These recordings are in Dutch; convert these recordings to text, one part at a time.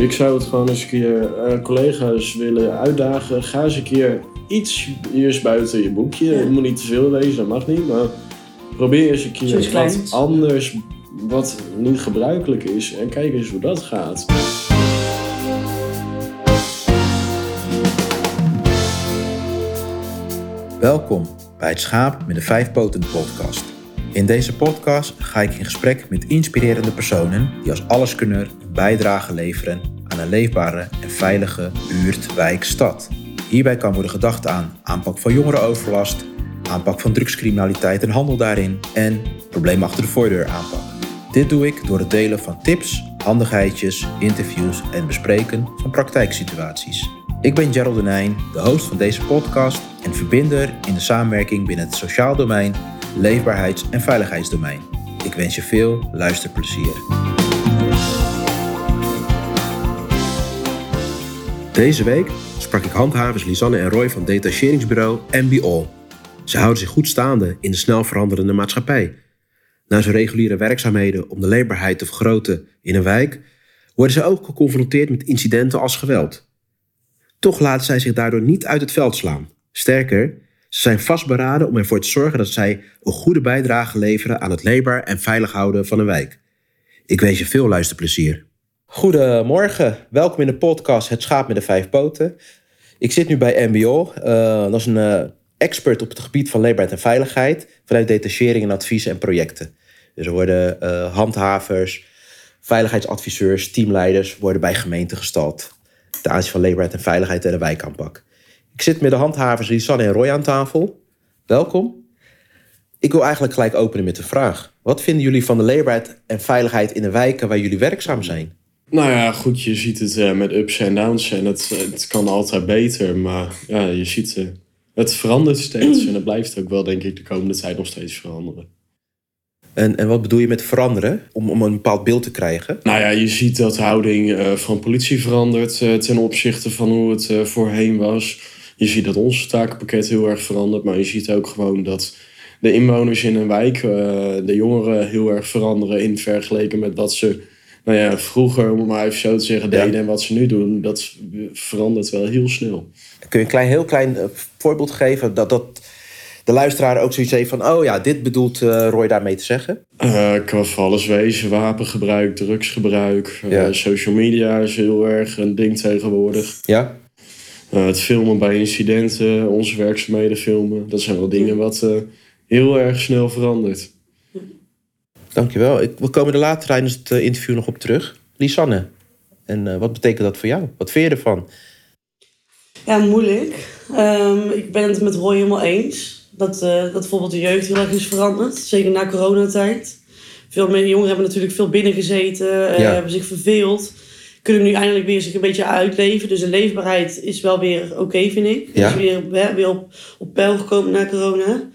Ik zou het gewoon eens een keer uh, collega's willen uitdagen. Ga eens een keer iets eerst buiten je boekje. Het moet niet te veel wezen, dat mag niet. Maar probeer eens een keer wat anders, wat niet gebruikelijk is. En kijk eens hoe dat gaat. Welkom bij het Schaap met de Vijf Poten podcast. In deze podcast ga ik in gesprek met inspirerende personen die als alleskunner een bijdrage leveren aan een leefbare en veilige buurt, wijk, stad. Hierbij kan worden gedacht aan aanpak van jongerenoverlast, aanpak van drugscriminaliteit en handel daarin en probleem achter de voordeur aanpak. Dit doe ik door het delen van tips, handigheidjes, interviews en bespreken van praktijksituaties. Ik ben Gerald Denijn, de host van deze podcast en verbinder in de samenwerking binnen het sociaal domein leefbaarheids- en veiligheidsdomein. Ik wens je veel luisterplezier. Deze week sprak ik handhavers Lisanne en Roy van detacheringsbureau MBO. Ze houden zich goed staande in de snel veranderende maatschappij. Na zijn reguliere werkzaamheden om de leefbaarheid te vergroten in een wijk, worden ze ook geconfronteerd met incidenten als geweld. Toch laten zij zich daardoor niet uit het veld slaan. Sterker, ze zijn vastberaden om ervoor te zorgen dat zij een goede bijdrage leveren aan het leefbaar en veilig houden van een wijk. Ik wens je veel luisterplezier. Goedemorgen, welkom in de podcast Het Schaap met de Vijf Poten. Ik zit nu bij MBO, uh, dat is een uh, expert op het gebied van leefbaarheid en veiligheid vanuit detachering en adviezen en projecten. Dus er worden uh, handhavers, veiligheidsadviseurs, teamleiders worden bij gemeenten gestald ten aanzien van leefbaarheid en veiligheid en de wijkaanpak. Ik zit met de handhavers Lisanne en Roy aan tafel. Welkom. Ik wil eigenlijk gelijk openen met de vraag. Wat vinden jullie van de leefbaarheid en veiligheid in de wijken waar jullie werkzaam zijn? Nou ja, goed, je ziet het uh, met ups en downs en het, het kan altijd beter. Maar ja, je ziet, uh, het verandert steeds en het blijft ook wel, denk ik, de komende tijd nog steeds veranderen. En, en wat bedoel je met veranderen? Om, om een bepaald beeld te krijgen? Nou ja, je ziet dat de houding uh, van politie verandert ten opzichte van hoe het voorheen was je ziet dat ons takenpakket heel erg verandert. Maar je ziet ook gewoon dat de inwoners in een wijk, uh, de jongeren, heel erg veranderen in vergeleken met wat ze nou ja, vroeger, om maar even zo te zeggen, deden en wat ze nu doen. Dat verandert wel heel snel. Kun je een klein, heel klein uh, voorbeeld geven dat, dat de luisteraar ook zoiets heeft van: oh ja, dit bedoelt uh, Roy daarmee te zeggen? Uh, kan van alles wezen: wapengebruik, drugsgebruik. Ja. social media is heel erg een ding tegenwoordig. Ja. Uh, het filmen bij incidenten, onze werkzaamheden filmen. Dat zijn wel dingen wat uh, heel erg snel verandert. Dankjewel. Ik, we komen er later tijdens het uh, interview nog op terug. Lisanne, en wat betekent dat voor jou? Wat vind je ervan? Ja, moeilijk. Um, ik ben het met Roy helemaal eens. Dat, dat bijvoorbeeld de jeugd heel erg is veranderd. Zeker na coronatijd. Veel meer jongeren hebben natuurlijk veel binnen gezeten. Ja. hebben zich verveeld kunnen nu eindelijk weer zich een beetje uitleven. Dus de leefbaarheid is wel weer oké, vind ik. Ja. Is weer, weer op, op peil gekomen na corona.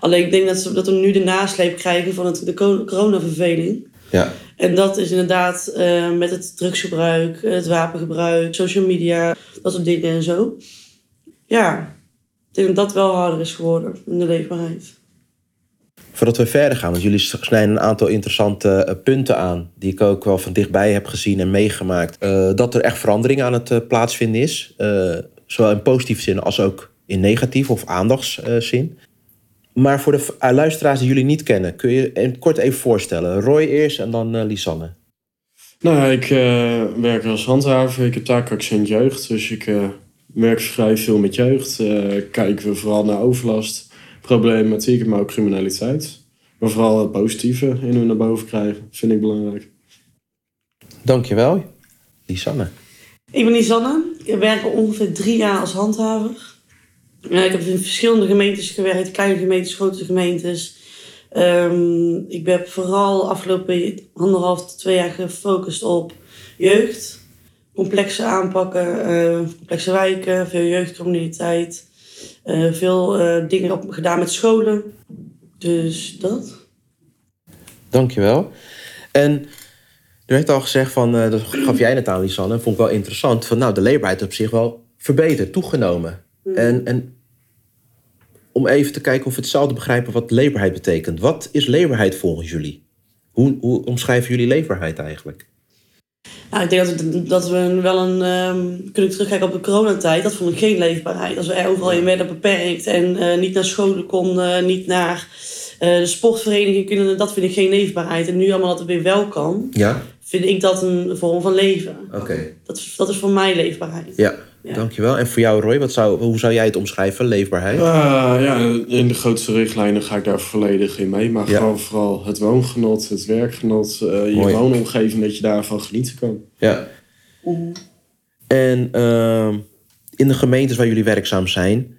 Alleen ik denk dat, ze, dat we nu de nasleep krijgen van het, de coronaverveling. Ja. En dat is inderdaad uh, met het drugsgebruik, het wapengebruik, social media, dat soort dingen en zo. Ja, ik denk dat dat wel harder is geworden in de leefbaarheid. Voordat we verder gaan, want jullie snijden een aantal interessante eh, punten aan, die ik ook wel van dichtbij heb gezien en meegemaakt. Uh, dat er echt verandering aan het uh, plaatsvinden is, zowel in positieve zin als ook in negatieve of aandachtszin. Maar voor de luisteraars die jullie niet kennen, kun je kort even voorstellen. Roy eerst en dan Lisanne. Nou, ik werk als handhaver. Ik heb taakaccent jeugd, dus ik werk vrij veel met jeugd. kijken we vooral naar overlast problematiek, maar ook criminaliteit. Maar vooral het positieve in hun naar boven krijgen, vind ik belangrijk. Dankjewel, Lisanne. Ik ben Lisanne. Ik werk al ongeveer drie jaar als handhaver. ik heb in verschillende gemeentes gewerkt, kleine gemeentes, grote gemeentes. Um, ik ben vooral afgelopen anderhalf tot twee jaar gefocust op jeugd. Complexe aanpakken, uh, complexe wijken, veel jeugdcriminaliteit. Uh, veel uh, dingen op, gedaan met scholen. Dus dat. Dankjewel. En er werd al gezegd van, uh, dat gaf jij net aan, Lisanne, vond ik wel interessant. Van nou, de leefbaarheid op zich wel verbeterd, toegenomen. Mm. En, en om even te kijken of we hetzelfde begrijpen wat leefbaarheid betekent. Wat is leefbaarheid volgens jullie? Hoe, hoe omschrijven jullie leefbaarheid eigenlijk? Nou, ik denk dat we, dat we wel een... ehm, kunnen terugkijken op de coronatijd. Dat vond ik geen leefbaarheid. Als we er overal in werden beperkt en eh, niet naar scholen konden, niet naar eh, de sportvereniging kunnen, dat vind ik geen leefbaarheid. En nu allemaal dat het weer wel kan, Ja, vind ik dat een vorm van leven. oké. Dat is, dat is voor mij leefbaarheid. Ja, Ja. dankjewel. En voor jou, Roy, wat zou, hoe zou jij het omschrijven, leefbaarheid? Ah, ja, in de grootste richtlijnen ga ik daar volledig in mee. Maar Ja. gewoon vooral het woongenot, het werkgenot, eh, je Mooi. woonomgeving, dat je daarvan genieten kan. Ja. En ehm, in de gemeentes waar jullie werkzaam zijn,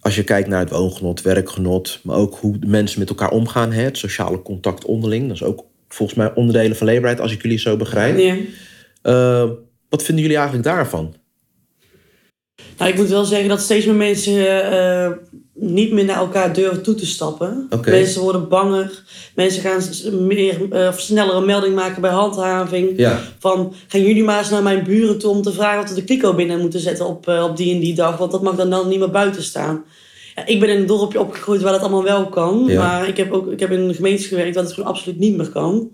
als je kijkt naar het woongenot, werkgenot, maar ook hoe de mensen met elkaar omgaan, hè, het sociale contact onderling, dat is ook volgens mij onderdelen van leefbaarheid, als ik jullie zo begrijp. Ja. Eh, wat vinden jullie eigenlijk daarvan? Nou, ik moet wel zeggen dat steeds meer mensen eh, niet meer naar elkaar durven toe te stappen. Mensen worden banger. Mensen gaan meer, eh, of sneller een melding maken bij handhaving. Ja. Van, gaan jullie maar eens naar mijn buren toe om te vragen of ze de kliko binnen moeten zetten op, eh, op die en die dag. Want dat mag dan, dan niet meer buiten staan. Ja, ik ben in een dorpje opgegroeid waar dat allemaal wel kan. Ja. Maar ik heb ook ik heb in een gemeente gewerkt waar het gewoon absoluut niet meer kan.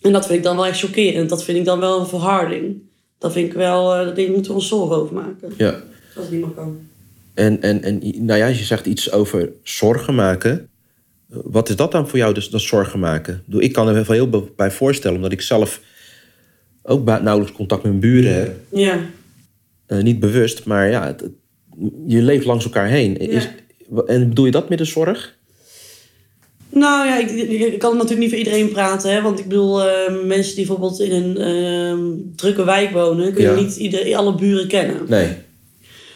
En dat vind ik dan wel echt chockerend. Dat vind ik dan wel een verharding. Dat vind ik wel, eh daar moeten we ons zorgen over maken. Ja. Als meer kan. En, en, en nou ja, je zegt iets over zorgen maken. Wat is dat dan voor jou, dus dat zorgen maken? Ik kan er wel heel bij voorstellen, omdat ik zelf ook nauwelijks contact met mijn buren heb. Ja. Eh, niet bewust, maar ja, het- je leeft langs elkaar heen. Is, En bedoel je dat met de zorg? Nou ja, ik, kan natuurlijk niet voor iedereen praten. Hè? Want ik bedoel, eh, mensen die bijvoorbeeld in een ehm, drukke wijk wonen... kunnen Ja. niet ieder, alle buren kennen. Nee.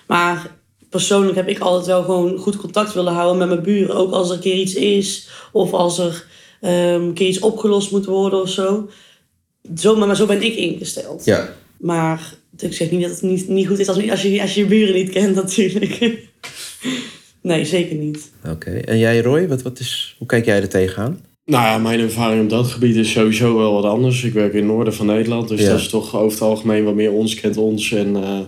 Maar persoonlijk heb ik altijd wel gewoon goed contact willen houden met mijn buren. Ook als er een keer iets is. Of als er ehm, een keer iets opgelost moet worden of zo. Zo, maar, maar zo ben ik ingesteld. Ja. Maar ik zeg niet dat het niet, niet goed is als, als, je, als je je buren niet kent natuurlijk. nee, zeker niet. Oké. En jij, Roy, wat, wat is, hoe kijk jij er tegenaan? Nou ja, mijn ervaring op dat gebied is sowieso wel wat anders. Ik werk in het noorden van Nederland, dus Ja. dat is toch over het algemeen wat meer ons kent ons. En eh,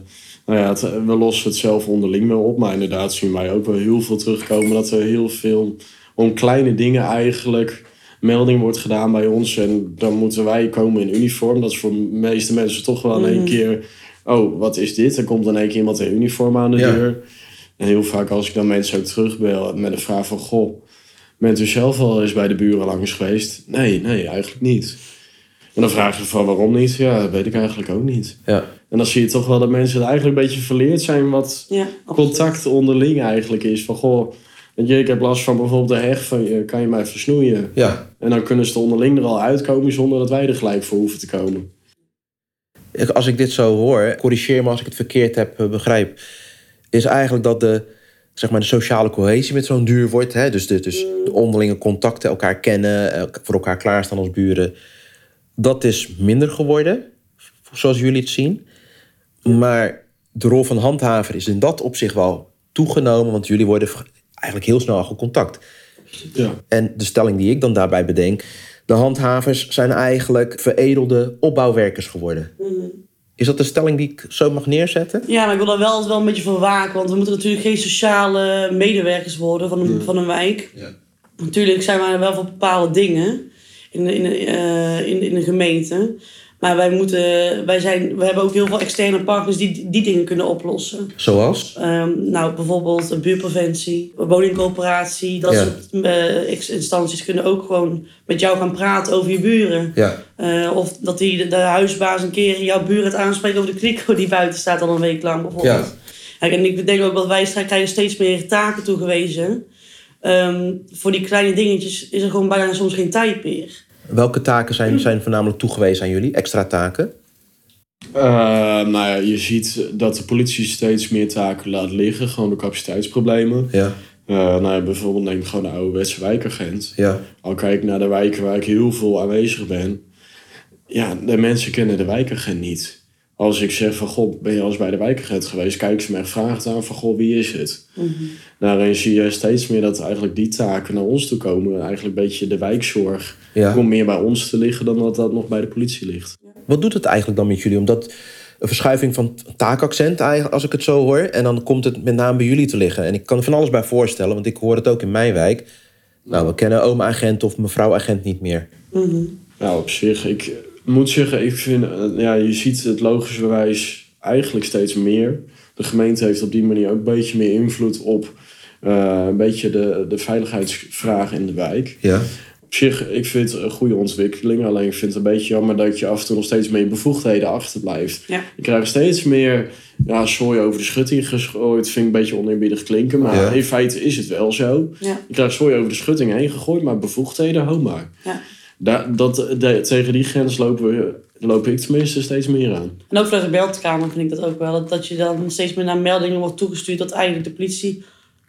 nou ja, het- we lossen het zelf onderling wel op. Maar inderdaad zien wij ook wel heel veel terugkomen dat er heel veel om kleine dingen eigenlijk melding wordt gedaan bij ons. En dan moeten wij komen in uniform. Dat is voor de meeste mensen toch wel in één Mhm. keer... Oh, wat is dit? Er komt in één keer iemand in uniform aan de Ja. deur. En heel vaak als ik dan mensen ook terugbel met een vraag van... Goh, bent u zelf al eens bij de buren langs geweest? Nee, nee, eigenlijk niet. En dan vraag je van waarom niet? Ja, dat weet ik eigenlijk ook niet. Ja. En dan zie je toch wel dat mensen het eigenlijk een beetje verleerd zijn wat Ja, contact onderling eigenlijk is. Van goh, weet je, ik heb last van bijvoorbeeld de heg van je, kan je mij versnoeien? Ja. En dan kunnen ze er onderling er al uitkomen zonder dat wij er gelijk voor hoeven te komen. Als ik dit zo hoor, corrigeer me als ik het verkeerd heb eh, begrijp, is eigenlijk dat de, zeg maar, de sociale cohesie met zo'n duur wordt. Hè? Dus, de, dus de onderlinge contacten, elkaar kennen, eh, voor elkaar klaarstaan als buren. Dat is minder geworden, zoals jullie het zien. Maar de rol van handhaver is in dat opzicht wel toegenomen, want jullie worden eigenlijk heel snel al gecontact. Ja. En de stelling die ik dan daarbij bedenk, de handhavers zijn eigenlijk veredelde opbouwwerkers geworden. Is dat de stelling die ik zo mag neerzetten? Ja, maar ik wil daar wel altijd wel een beetje voor waken. Want we moeten natuurlijk geen sociale medewerkers worden van een, van een wijk. Ja. Natuurlijk zijn wij er wel voor bepaalde dingen in, de- in, eh, in, in gemeente. Maar wij, moeten, wij, zijn, we hebben ook heel veel externe partners die die dingen kunnen oplossen. Zoals? Ehm, nou, bijvoorbeeld buurpreventie, woningcoöperatie. Dat Ja. soort eh, instanties kunnen ook gewoon met jou gaan praten over je buren. Ja. Eh, of dat die, de, de huisbaas een keer jouw buren het aanspreekt over de kliko die buiten staat al een week lang bijvoorbeeld. Ja. Kijk, en ik denk ook dat wij krijgen steeds meer taken toegewezen. Ehm, voor die kleine dingetjes is er gewoon bijna soms geen tijd meer. Welke taken zijn, zijn voornamelijk toegewezen aan jullie? Extra taken? Eh, nou ja, je ziet dat de politie steeds meer taken laat liggen, gewoon door capaciteitsproblemen. Ja. Eh, nou ja, bijvoorbeeld neem gewoon de ouderwetse wijkagent. Ja. Al kijk ik naar de wijken waar ik heel veel aanwezig ben. Ja, de mensen kennen de wijkagent niet. Als ik zeg van, goh, ben je al eens bij de wijkagent geweest? Kijken ze me echt vragen aan van, goh, wie is het? Daarin zie je steeds meer dat eigenlijk die taken naar ons toe komen. Eigenlijk een beetje de wijkzorg Ja. komt meer bij ons te liggen dan dat dat nog bij de politie ligt. Wat doet het eigenlijk dan met jullie? Omdat een verschuiving van taakaccent, eigenlijk, als ik het zo hoor. En dan komt het met name bij jullie te liggen. En ik kan er van alles bij voorstellen, want ik hoor het ook in mijn wijk. Nou, we kennen oma-agent of mevrouw-agent niet meer. Nou, op zich, ik, moet zeggen, ik vind, eh, ja, je ziet het logisch bewijs eigenlijk steeds meer. De gemeente heeft op die manier ook een beetje meer invloed op eh, een beetje de, de veiligheidsvragen in de wijk. Ja. Op zich, ik vind het een goede ontwikkeling. Alleen ik vind het een beetje jammer dat je af en toe nog steeds meer bevoegdheden achterblijft. Ja. Je krijgt steeds meer ja, zooi over de schutting gegooid. Vind ik een beetje oneerbiedig klinken. Maar Ja. in feite is het wel zo. Ja. Je krijgt zooi over de schutting heen gegooid, maar bevoegdheden, ho maar. Ja. Daar, dat, de- tegen die grens lopen, we, loop ik tenminste steeds meer aan. En ook vanuit de meldkamer vind ik dat ook wel. Dat, dat je dan steeds meer naar meldingen wordt toegestuurd dat eigenlijk de politie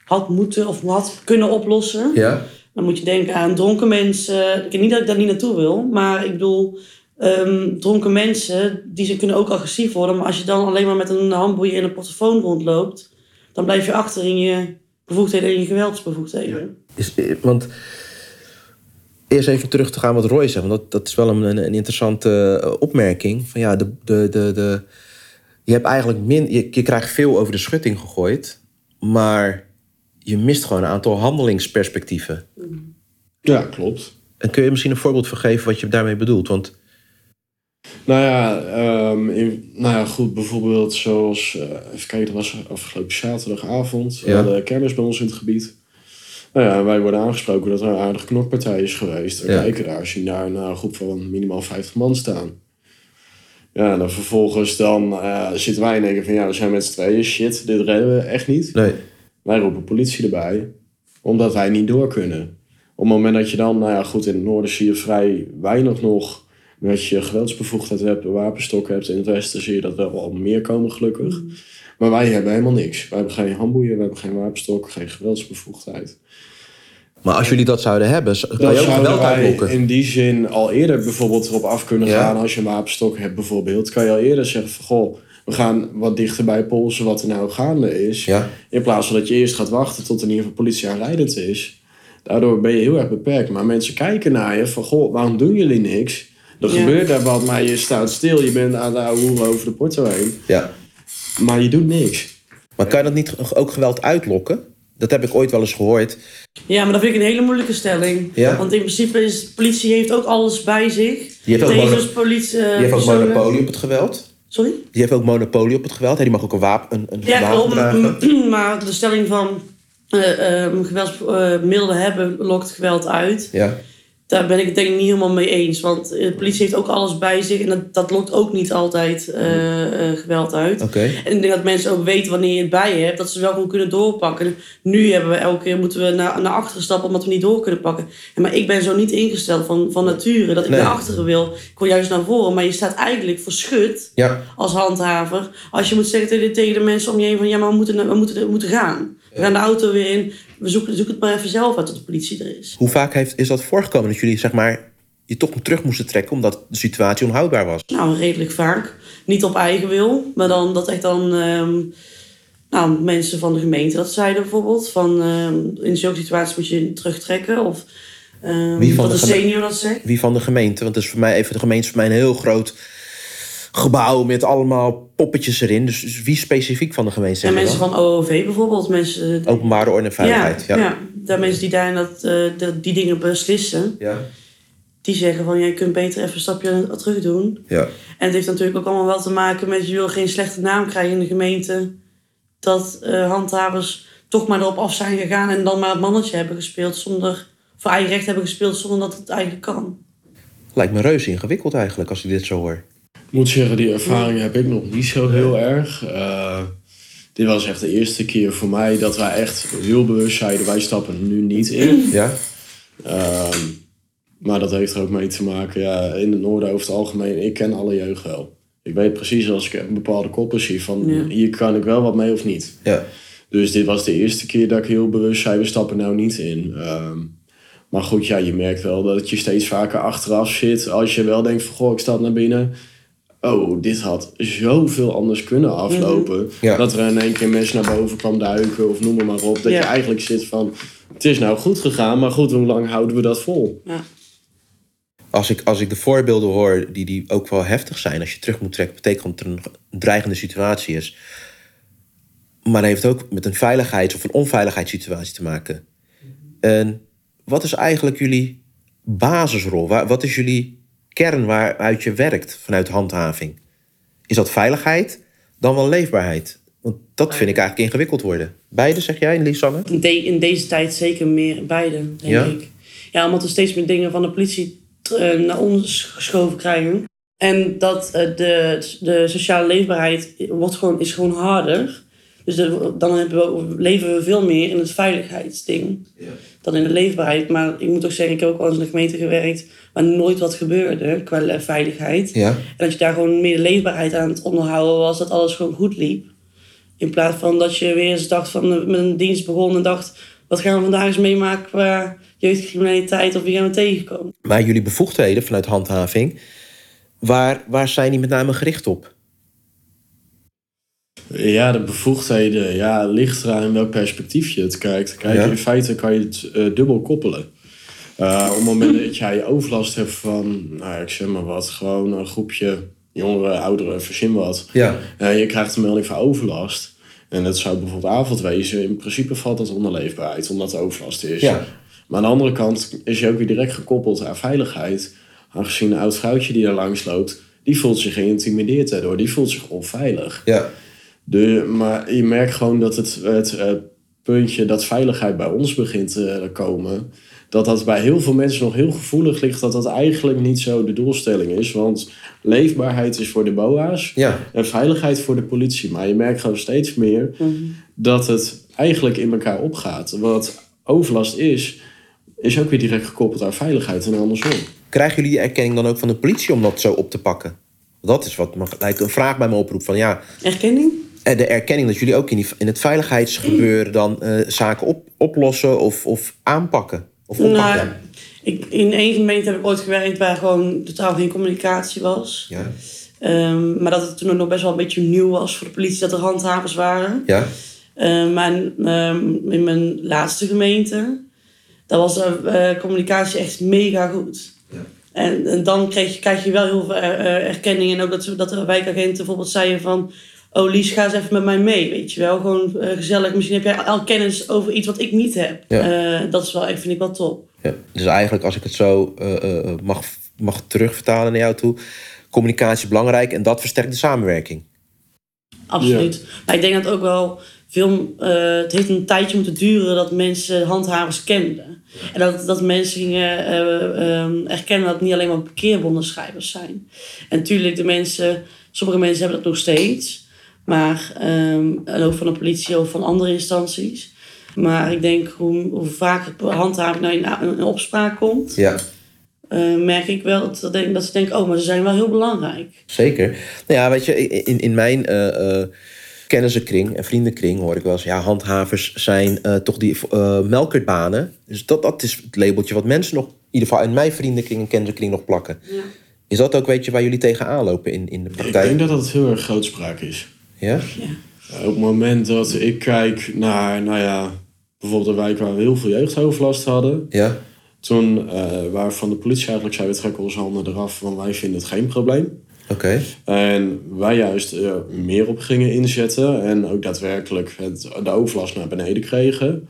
had moeten of had kunnen oplossen. Ja. Dan moet je denken aan dronken mensen. Ik weet niet dat ik daar niet naartoe wil, maar ik bedoel, ehm, dronken mensen, die ze kunnen ook agressief worden. Maar als je dan alleen maar met een handboeien en een portofoon rondloopt, dan blijf je achter in je bevoegdheden en je geweldsbevoegdheden. Is, eh, want eerst even terug te gaan wat Roy zegt. Want dat, dat is wel een, een, interessante eh, opmerking. Van ja, de, de, de, de, je hebt eigenlijk min, je, je krijgt veel over de schutting gegooid. Maar je mist gewoon een aantal handelingsperspectieven. Ja, klopt. En kun je misschien een voorbeeld vergeven wat je daarmee bedoelt? Want Nou ja, ehm, in, nou ja, goed, bijvoorbeeld zoals, eh, even kijken, dat was afgelopen zaterdagavond, Ja. de kermis bij ons in het gebied. Nou ja, wij worden aangesproken dat er een aardige knokpartij is geweest. We Ja. kijken daar, zien daar nou, een groep van minimaal 50 man staan. Ja, en dan vervolgens dan eh, zitten wij en denken van ja, we zijn met z'n tweeën, shit, dit redden we echt niet. nee, Wij roepen politie erbij, omdat wij niet door kunnen. Op het moment dat je dan, nou ja, goed, in het noorden zie je vrij weinig nog dat je geweldsbevoegdheid hebt, een wapenstok hebt. In het westen zie je dat wel al meer komen, gelukkig. Maar wij hebben helemaal niks. Wij hebben geen handboeien, we hebben geen wapenstok, geen geweldsbevoegdheid. maar als jullie dat zouden hebben, kan Dan je ook zouden geweld wij uitlokken. in die zin al eerder bijvoorbeeld erop af kunnen Ja. gaan. Als je een wapenstok hebt bijvoorbeeld, kan je al eerder zeggen van... Goh, we gaan wat dichter bij polsen wat er nou gaande is. Ja. In plaats van dat je eerst gaat wachten tot in ieder geval politie aanrijdend is. Daardoor ben je heel erg beperkt. Maar mensen kijken naar je van, goh, waarom doen jullie niks? Er Ja. gebeurt daar wat, maar je staat stil. Je bent aan de oude over de porto heen. Ja. Maar je doet niks. Maar kan je dat niet ook geweld uitlokken? Dat heb ik ooit wel eens gehoord. Ja, maar dat vind ik een hele moeilijke stelling. Ja? Want in principe is de politie heeft ook alles bij zich. Die heeft ook, mono- politie, eh, die heeft ook monopolie op het geweld. Sorry? Die heeft ook monopolie op het geweld. Hè? Die mag ook een wapen, een, een Ja, klopt. Maar de stelling van geweldsmiddelen hebben lokt geweld uit. Ja. Daar ben ik het denk ik niet helemaal mee eens. Want eh, de politie heeft ook alles bij zich. En dat, dat lokt ook niet altijd eh, eh, geweld uit. En ik denk dat mensen ook weten wanneer je het bij je hebt. Dat ze wel gewoon kunnen doorpakken. Nu hebben we elke keer moeten we naar, naar achteren stappen omdat we niet door kunnen pakken. Maar ik ben zo niet ingesteld van, van nature dat ik Nee. naar achteren wil. Ik wil juist naar voren. Maar je staat eigenlijk verschut Ja. als handhaver. Als je moet zeggen tegen de, tegen de mensen om je heen van ja, maar we moeten, we moeten, we moeten gaan. We gaan de auto weer in. We zoeken, zoek het maar even zelf uit tot de politie er is. Hoe vaak heeft, is dat voorgekomen dat jullie zeg maar, je toch terug moesten trekken omdat de situatie onhoudbaar was? Nou, redelijk vaak. Niet op eigen wil, maar dan dat echt dan ehm, nou, mensen van de gemeente dat zeiden bijvoorbeeld. Van ehm, in zulke situaties moet je je terugtrekken. Of ehm, Wie van dat de senior dat zegt. Wie van de gemeente? Want het is voor mij even de gemeente is voor mij een heel groot gebouw met allemaal poppetjes erin. Dus, dus wie specifiek van de gemeente En mensen dan? van OOV bijvoorbeeld. Mensen, Openbare orde en veiligheid. Ja, Ja. mensen die daar dat, eh, dat- die dingen beslissen. Ja. Die zeggen van, jij kunt beter even een stapje terug doen. ja. En het heeft natuurlijk ook allemaal wel te maken met... je wil geen slechte naam krijgen in de gemeente... dat eh, handhavers toch maar erop af zijn gegaan... en dan maar het mannetje hebben gespeeld zonder... voor eigen recht hebben gespeeld zonder dat het eigenlijk kan. Lijkt me reuze ingewikkeld eigenlijk als ik dit zo hoor. Ik moet zeggen, die ervaring heb ik nog niet zo heel erg. Eh, dit was echt de eerste keer voor mij dat wij echt heel bewust zeiden... wij stappen nu niet in. Ja? Ehm, maar dat heeft er ook mee te maken, ja, in het noorden over het algemeen, ik ken alle jeugd wel. Ik weet precies als ik een bepaalde koppen zie van Ja. hier kan ik wel wat mee of niet. Ja. Dus dit was de eerste keer dat ik heel bewust zei, we stappen nou niet in. Ehm, maar goed, ja, je merkt wel dat je steeds vaker achteraf zit. Als je wel denkt van, goh, ik stap naar binnen. Oh, dit had zoveel anders kunnen aflopen. Ja. Dat er in één keer mensen naar boven kwam duiken of noem maar, maar op. Dat Ja. je eigenlijk zit van, het is nou goed gegaan, maar goed, hoe lang houden we dat vol? Ja. Als ik, als ik de voorbeelden hoor die, die ook wel heftig zijn... als je terug moet trekken, betekent dat er een dreigende situatie is. Maar dat heeft ook met een veiligheids- of een onveiligheidssituatie te maken. En wat is eigenlijk jullie basisrol? Wat is jullie kern waaruit je werkt vanuit handhaving? Is dat veiligheid, dan wel leefbaarheid? Want dat vind ik eigenlijk ingewikkeld worden. Beide, zeg jij, Lisanne? In, de- in deze tijd zeker meer beide, denk Ja? ik. Ja, omdat we steeds meer dingen van de politie eh, naar ons geschoven krijgen. En dat eh, de, de sociale leefbaarheid wordt gewoon, is gewoon harder. Dus de- dan we, leven we veel meer in het veiligheidsding dan in de leefbaarheid. Maar ik moet ook zeggen, ik heb ook wel eens in een gemeente gewerkt waar nooit wat gebeurde qua veiligheid. Ja. En dat je daar gewoon meer de leefbaarheid aan het onderhouden was, dat alles gewoon goed liep. In plaats van dat je weer eens dacht van eh, met een dienst begon en dacht, wat gaan we vandaag eens meemaken qua jeugdcriminaliteit of wie gaan we tegenkomen? Maar jullie bevoegdheden vanuit handhaving, waar, waar zijn die met name gericht op? Ja, de bevoegdheden, ja, ligt eraan in welk perspectief je het kijkt. Kijk, Ja. in feite kan je het eh, dubbel koppelen. Eh, op het moment dat jij overlast hebt van, nou, ik zeg maar wat, gewoon een groepje jongeren, ouderen, verzin wat. Ja. En je krijgt een melding van overlast. En dat zou bijvoorbeeld avond wezen. In principe valt dat onder leefbaarheid, omdat het overlast is. Ja. Maar aan de andere kant is je ook weer direct gekoppeld aan veiligheid. Aangezien een oud vrouwtje die daar langs loopt, die voelt zich geïntimideerd daardoor. Die voelt zich onveilig. Ja. De, maar je merkt gewoon dat het, het eh, puntje dat veiligheid bij ons begint te komen, dat dat bij heel veel mensen nog heel gevoelig ligt dat dat eigenlijk niet zo de doelstelling is. Want leefbaarheid is voor de BOA's Ja. en veiligheid voor de politie. Maar je merkt gewoon steeds meer dat het eigenlijk in elkaar opgaat. Wat overlast is, is ook weer direct gekoppeld aan veiligheid en andersom. Krijgen jullie die erkenning dan ook van de politie om dat zo op te pakken? Dat is wat me lijkt een vraag bij me oproep van ja, Erkenning? En de erkenning dat jullie ook in, die, in het veiligheidsgebeuren dan eh, zaken op, oplossen of, of aanpakken. Of oppakken. Nou, ik, in één gemeente heb ik ooit gewerkt waar gewoon totaal geen communicatie was. ja. Ehm, maar dat het toen nog best wel een beetje nieuw was voor de politie dat er handhavers waren. Ja. Ehm, maar ehm, in mijn laatste gemeente, daar was de eh, communicatie echt mega goed. Ja. En, en dan kreeg je, krijg je wel heel veel eh, eh, erkenning. En ook dat, ze- dat de wijkagenten bijvoorbeeld zeiden van... Oh Lies, ga eens even met mij mee, weet je wel. Gewoon eh, gezellig. Misschien heb jij al kennis over iets wat ik niet heb. Ja. Eh, dat is wel, ik vind ik wel top. Ja. Dus eigenlijk, als ik het zo eh, eh, mag, mag terugvertalen naar jou toe, communicatie is belangrijk en dat versterkt de samenwerking. Absoluut. Maar ik denk dat ook wel veel. eh, het heeft een tijdje moeten duren dat mensen handhavers kenden. En dat, dat mensen gingen eh, ehm, erkennen dat het niet alleen maar parkeerbondenschrijvers zijn. En natuurlijk, de mensen, sommige mensen hebben dat nog steeds. Maar ehm, en ook van de politie of van andere instanties. Maar ik denk hoe, hoe vaker handhaving nou in, in opspraak komt, Ja, eh, merk ik wel dat, dat, denk, dat ze denken: oh, maar ze zijn wel heel belangrijk. zeker. Nou ja, weet je, in, in mijn eh, eh, kennissenkring en vriendenkring hoor ik wel eens... ja, handhavers zijn eh, toch die melkertbanen. Dus dat, dat is het labeltje wat mensen nog... in ieder geval in mijn vriendenkring en kennissenkring nog plakken. Is dat ook, weet je, waar jullie tegenaan lopen in, in de Ik praktijk? denk dat dat heel erg grootspraak is. Ja? Op het moment dat ik kijk naar, nou ja, bijvoorbeeld een wijk waar we heel veel jeugdoverlast hadden. Ja? Toen uh, waar van de politie eigenlijk zei, we trekken onze handen eraf, want wij vinden het geen probleem. Oké. En wij juist uh, meer op gingen inzetten en ook daadwerkelijk het, de overlast naar beneden kregen.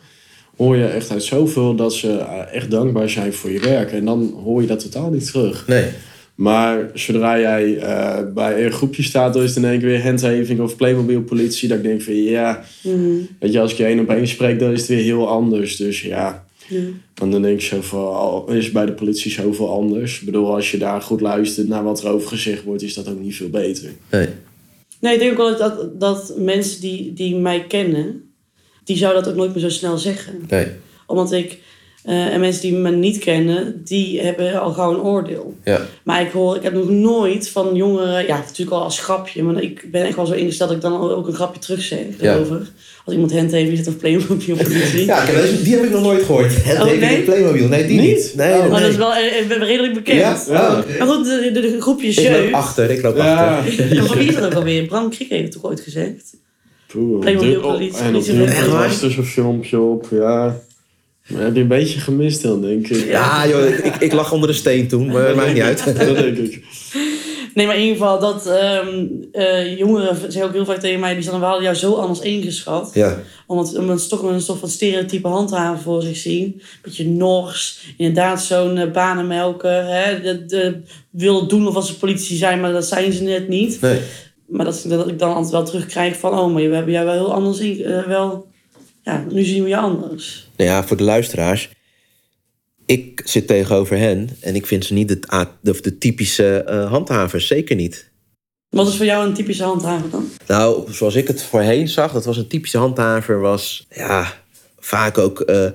Hoor je echt uit zoveel dat ze uh, echt dankbaar zijn voor je werk. En dan hoor je dat totaal niet terug. Nee. Maar zodra jij uh, bij een groepje staat, dan is het in één keer weer handhaving of Playmobil politie. Dat ik denk van ja, Mm. weet je, als ik je één op één spreek, dan is het weer heel anders. Dus ja, Ja. en dan denk ik zo van, al is bij de politie zoveel anders. Ik bedoel, als je daar goed luistert naar wat er over gezegd wordt, is dat ook niet veel beter. Nee. Nee, ik denk ook wel dat, dat mensen die, die mij kennen, die zouden dat ook nooit meer zo snel zeggen. Nee. Omdat ik, eh, en mensen die me niet kennen, die hebben al gauw een oordeel. Ja. Maar ik hoor, ik heb nog nooit van jongeren, ja, natuurlijk al als grapje, maar ik ben echt wel zo ingesteld dat ik dan ook een grapje terug zeg Ja. erover. Als iemand hand heeft, die zit of Playmobil politie. Ja, die heb ik nog nooit gehoord. Het Oh, nee? Playmobil. Nee, die Niet? niet. Nee, Oh. nee, Maar dat is wel eh, eh, redelijk bekend. Ja? Ja. Oh. Maar goed, de, de, de groepjes Ik loop achter, ik loop Ja, achter. En van wie is dat ook alweer? Bram Kriek heeft het toch ooit gezegd? Playmobil op- politie, En op waar? was er zo'n filmpje op, ja. Maar heb je een beetje gemist dan, denk ik. Ja, joh, ik, ik, lag onder de steen toen, maar maakt niet uit. Dat denk ik. Nee, maar in ieder geval, dat ehm, eh, jongeren zeggen ook heel vaak tegen mij... die zijn we hadden jou zo anders ingeschat. Ja. Omdat, omdat ze toch een soort van stereotype handhaven voor zich zien. Beetje nors, inderdaad zo'n uh, banenmelker. Hè? De, de, wil doen of als ze politici zijn, maar dat zijn ze net niet. Nee. Maar dat, dat ik dan altijd wel terugkrijg van... oh, maar we hebben jou wel heel anders in... eh, wel, ja, nu zien we je anders. Nou ja, voor de luisteraars. Ik zit tegenover hen en ik vind ze niet de, de, de typische eh, handhavers. Zeker niet. Wat is voor jou een typische handhaver dan? Nou, zoals ik het voorheen zag, dat was een typische handhaver, was ja, vaak ook eh,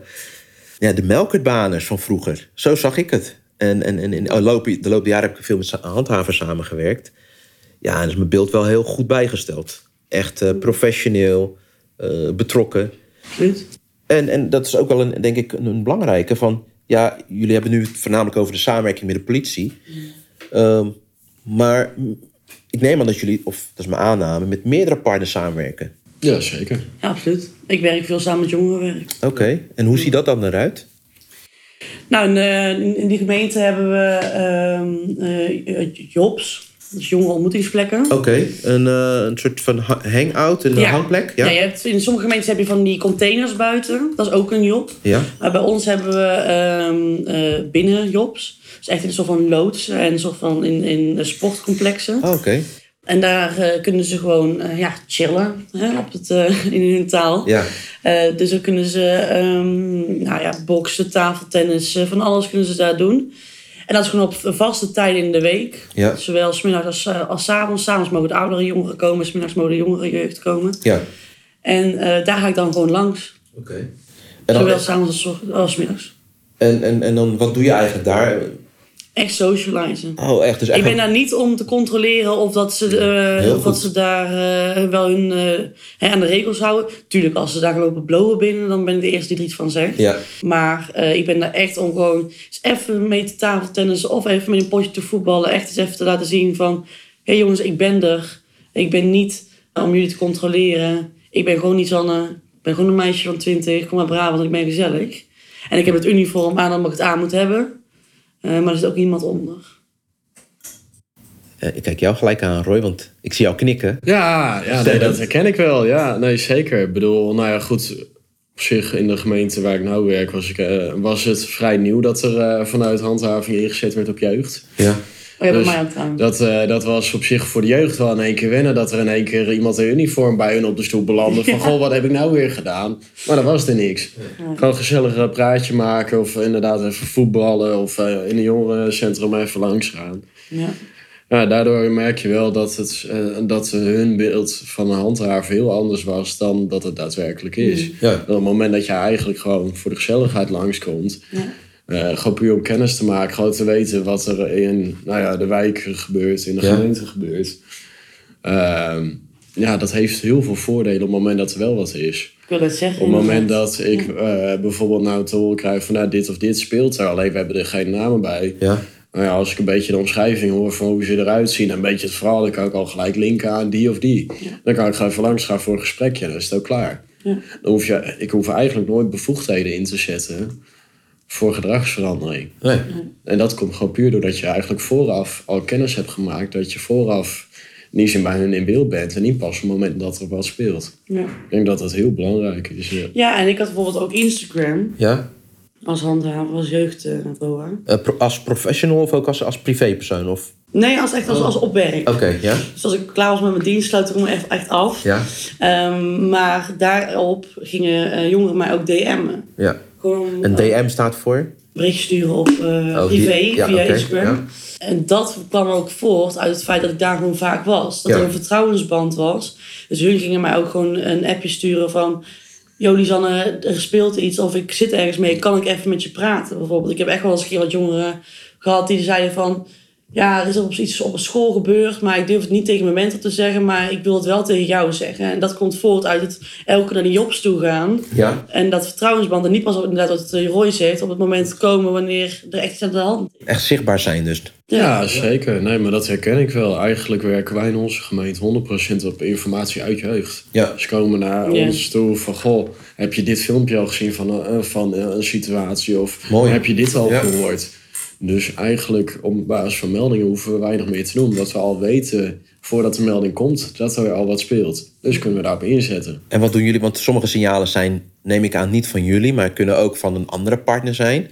ja, de melkertbaners van vroeger. Zo zag ik het. En, en, en in de loop, de loop der jaren heb ik veel met handhavers samengewerkt. Ja, en is mijn beeld wel heel goed bijgesteld. Echt eh, professioneel, betrokken. Absoluut. En, en dat is ook wel een, denk ik een, belangrijke van... Ja, jullie hebben nu het voornamelijk over de samenwerking met de politie. Ehm, maar ik neem aan dat jullie, of dat is mijn aanname... met meerdere partners samenwerken. Ja, zeker. Ja, absoluut. Ik werk veel samen met jongerenwerk. Oké, en hoe ziet dat dan eruit? Nou, in, eh, in, in die gemeente hebben we ehm eh, jobs. Dus jongere ontmoetingsplekken. Oké, een, eh, een soort van ha- hangout, een hangplek? Ja? Ja, je hebt, in sommige gemeentes heb je van die containers buiten. Dat is ook een job. Ja. Maar bij ons hebben we ehm eh binnenjobs. Dus echt in een soort van loods en een soort van in, in eh, sportcomplexen. Oh, Oké, En daar kunnen ze gewoon ja, chillen hè, op het, in hun taal. ja. Dus dan kunnen ze ehm, nou ja, boksen, tafeltennis, van alles kunnen ze daar doen. En dat is gewoon op vaste tijden in de week. Ja. Zowel smiddags als, eh, als 's avonds. 's avonds mogen de oudere jongeren komen, smiddags mogen de jongere jeugd komen. ja. En eh, daar ga ik dan gewoon langs. Oké. Zowel dan, s'avonds als, als middags. en, en, en dan, wat doe je eigenlijk daar? Echt socializen. Oh, echt? Dus echt Ik ben daar niet om te controleren of dat ze, eh, of dat ze daar eh, wel hun eh, hè, aan de regels houden. Tuurlijk, als ze daar lopen blowen binnen, dan ben ik de eerste die er iets van zegt. Ja, Maar ik ben daar echt om gewoon eens even mee te tafeltennissen of even met een potje te voetballen. Echt eens even te laten zien van... Hé hey jongens, ik ben er. Ik ben niet om jullie te controleren. Ik ben gewoon niet Sanne. Ik ben gewoon een meisje van 20. Kom maar braaf, want ik ben gezellig. En ik heb het uniform aan omdat ik het aan moet hebben. Eh, maar er zit ook niemand onder. Eh, ik kijk jou gelijk aan, Roy, want ik zie jou knikken. Ja, ja nee, dat herken ik wel. Ja, nee, zeker. Ik bedoel, nou ja, goed. Op zich, in de gemeente waar ik nou werk, was, ik, eh, was het vrij nieuw dat er vanuit handhaving ingezet werd op jeugd. Ja. Oh ja, bij Dus mij ook trouwens. Dat, eh, dat was op zich voor de jeugd wel in één keer wennen. Dat er in één keer iemand in uniform bij hun op de stoel belandde. Van, goh, wat heb ik nou weer gedaan? Maar dan was er niks. Gewoon gezellig een praatje maken. Of inderdaad even voetballen. Of eh, in een jongerencentrum even langs gaan. Ja. Ja, daardoor merk je wel dat, het, eh, dat hun beeld van een handhaver heel anders was dan dat het daadwerkelijk is. Ja. Op het moment dat je eigenlijk gewoon voor de gezelligheid langskomt, eh gewoon puur om kennis te maken, gewoon te weten wat er in nou ja, de wijken gebeurt, in de Ja. gemeente gebeurt. Ehm, ja, dat heeft heel veel voordelen op het moment dat er wel wat is. Ik wil het zeggen. Op het moment dat ik eh, bijvoorbeeld nou te horen krijg van nou, dit of dit speelt er, alleen we hebben er geen namen bij. Ja. Nou ja, als ik een beetje de omschrijving hoor van hoe ze eruit zien en een beetje het verhaal, dan kan ik al gelijk linken aan die of die. Dan kan ik gewoon even langs gaan voor een gesprekje en dan is het ook klaar. Ja. Dan hoef je, ik hoef eigenlijk nooit bevoegdheden in te zetten voor gedragsverandering. Nee. En dat komt gewoon puur doordat je eigenlijk vooraf al kennis hebt gemaakt, dat je vooraf niet zin bij hun in beeld bent en niet pas op het moment dat er wat speelt. Ja. Ik denk dat dat heel belangrijk is. Ja. ja, en ik had bijvoorbeeld ook Instagram Ja. als handhaver, als jeugdboa. Eh, pro- als professional of ook als, als privépersoon? Of... nee, als echt als, als opwerk. Oké, ja. Dus als ik klaar was met mijn dienst, sluit ik me echt, echt af. Ja. Ehm, maar daarop gingen eh, jongeren mij ook DM'en. ja. Gewoon En eh, DM staat voor? bericht sturen op eh, Oh, privé ja, via Instagram. ja. En dat kwam ook voort uit het feit dat ik daar gewoon vaak was. Dat Ja. er een vertrouwensband was. Dus hun gingen mij ook gewoon een appje sturen van... Yo, Lisanne, er speelt iets of ik zit ergens mee. Kan ik even met je praten, bijvoorbeeld? Ik heb echt wel eens een keer wat jongeren gehad die zeiden van... Ja, er is op iets op een school gebeurd, maar ik durf het niet tegen mijn mentor te zeggen. Maar ik wil het wel tegen jou zeggen. En dat komt voort uit het elke keer naar die jobs toe gaan. Ja. En dat vertrouwensband. En niet pas op, inderdaad wat eh, Roy zegt. Op het moment komen wanneer er echt iets aan de hand is. Echt zichtbaar zijn dus. Ja, zeker. Nee, maar dat herken ik wel. Eigenlijk werken wij in onze gemeente 100% op informatie uit jeugd. Ja. Ze komen naar Ja. ons toe van, goh, heb je dit filmpje al gezien van, een- van een situatie? Of Mooi. heb je dit al Ja. gehoord? Dus eigenlijk op basis van meldingen hoeven we weinig meer te doen. Omdat we al weten voordat de melding komt dat er al wat speelt. Dus kunnen we daarop inzetten. En wat doen jullie? Want sommige signalen zijn, neem ik aan, niet van jullie, maar kunnen ook van een andere partner zijn.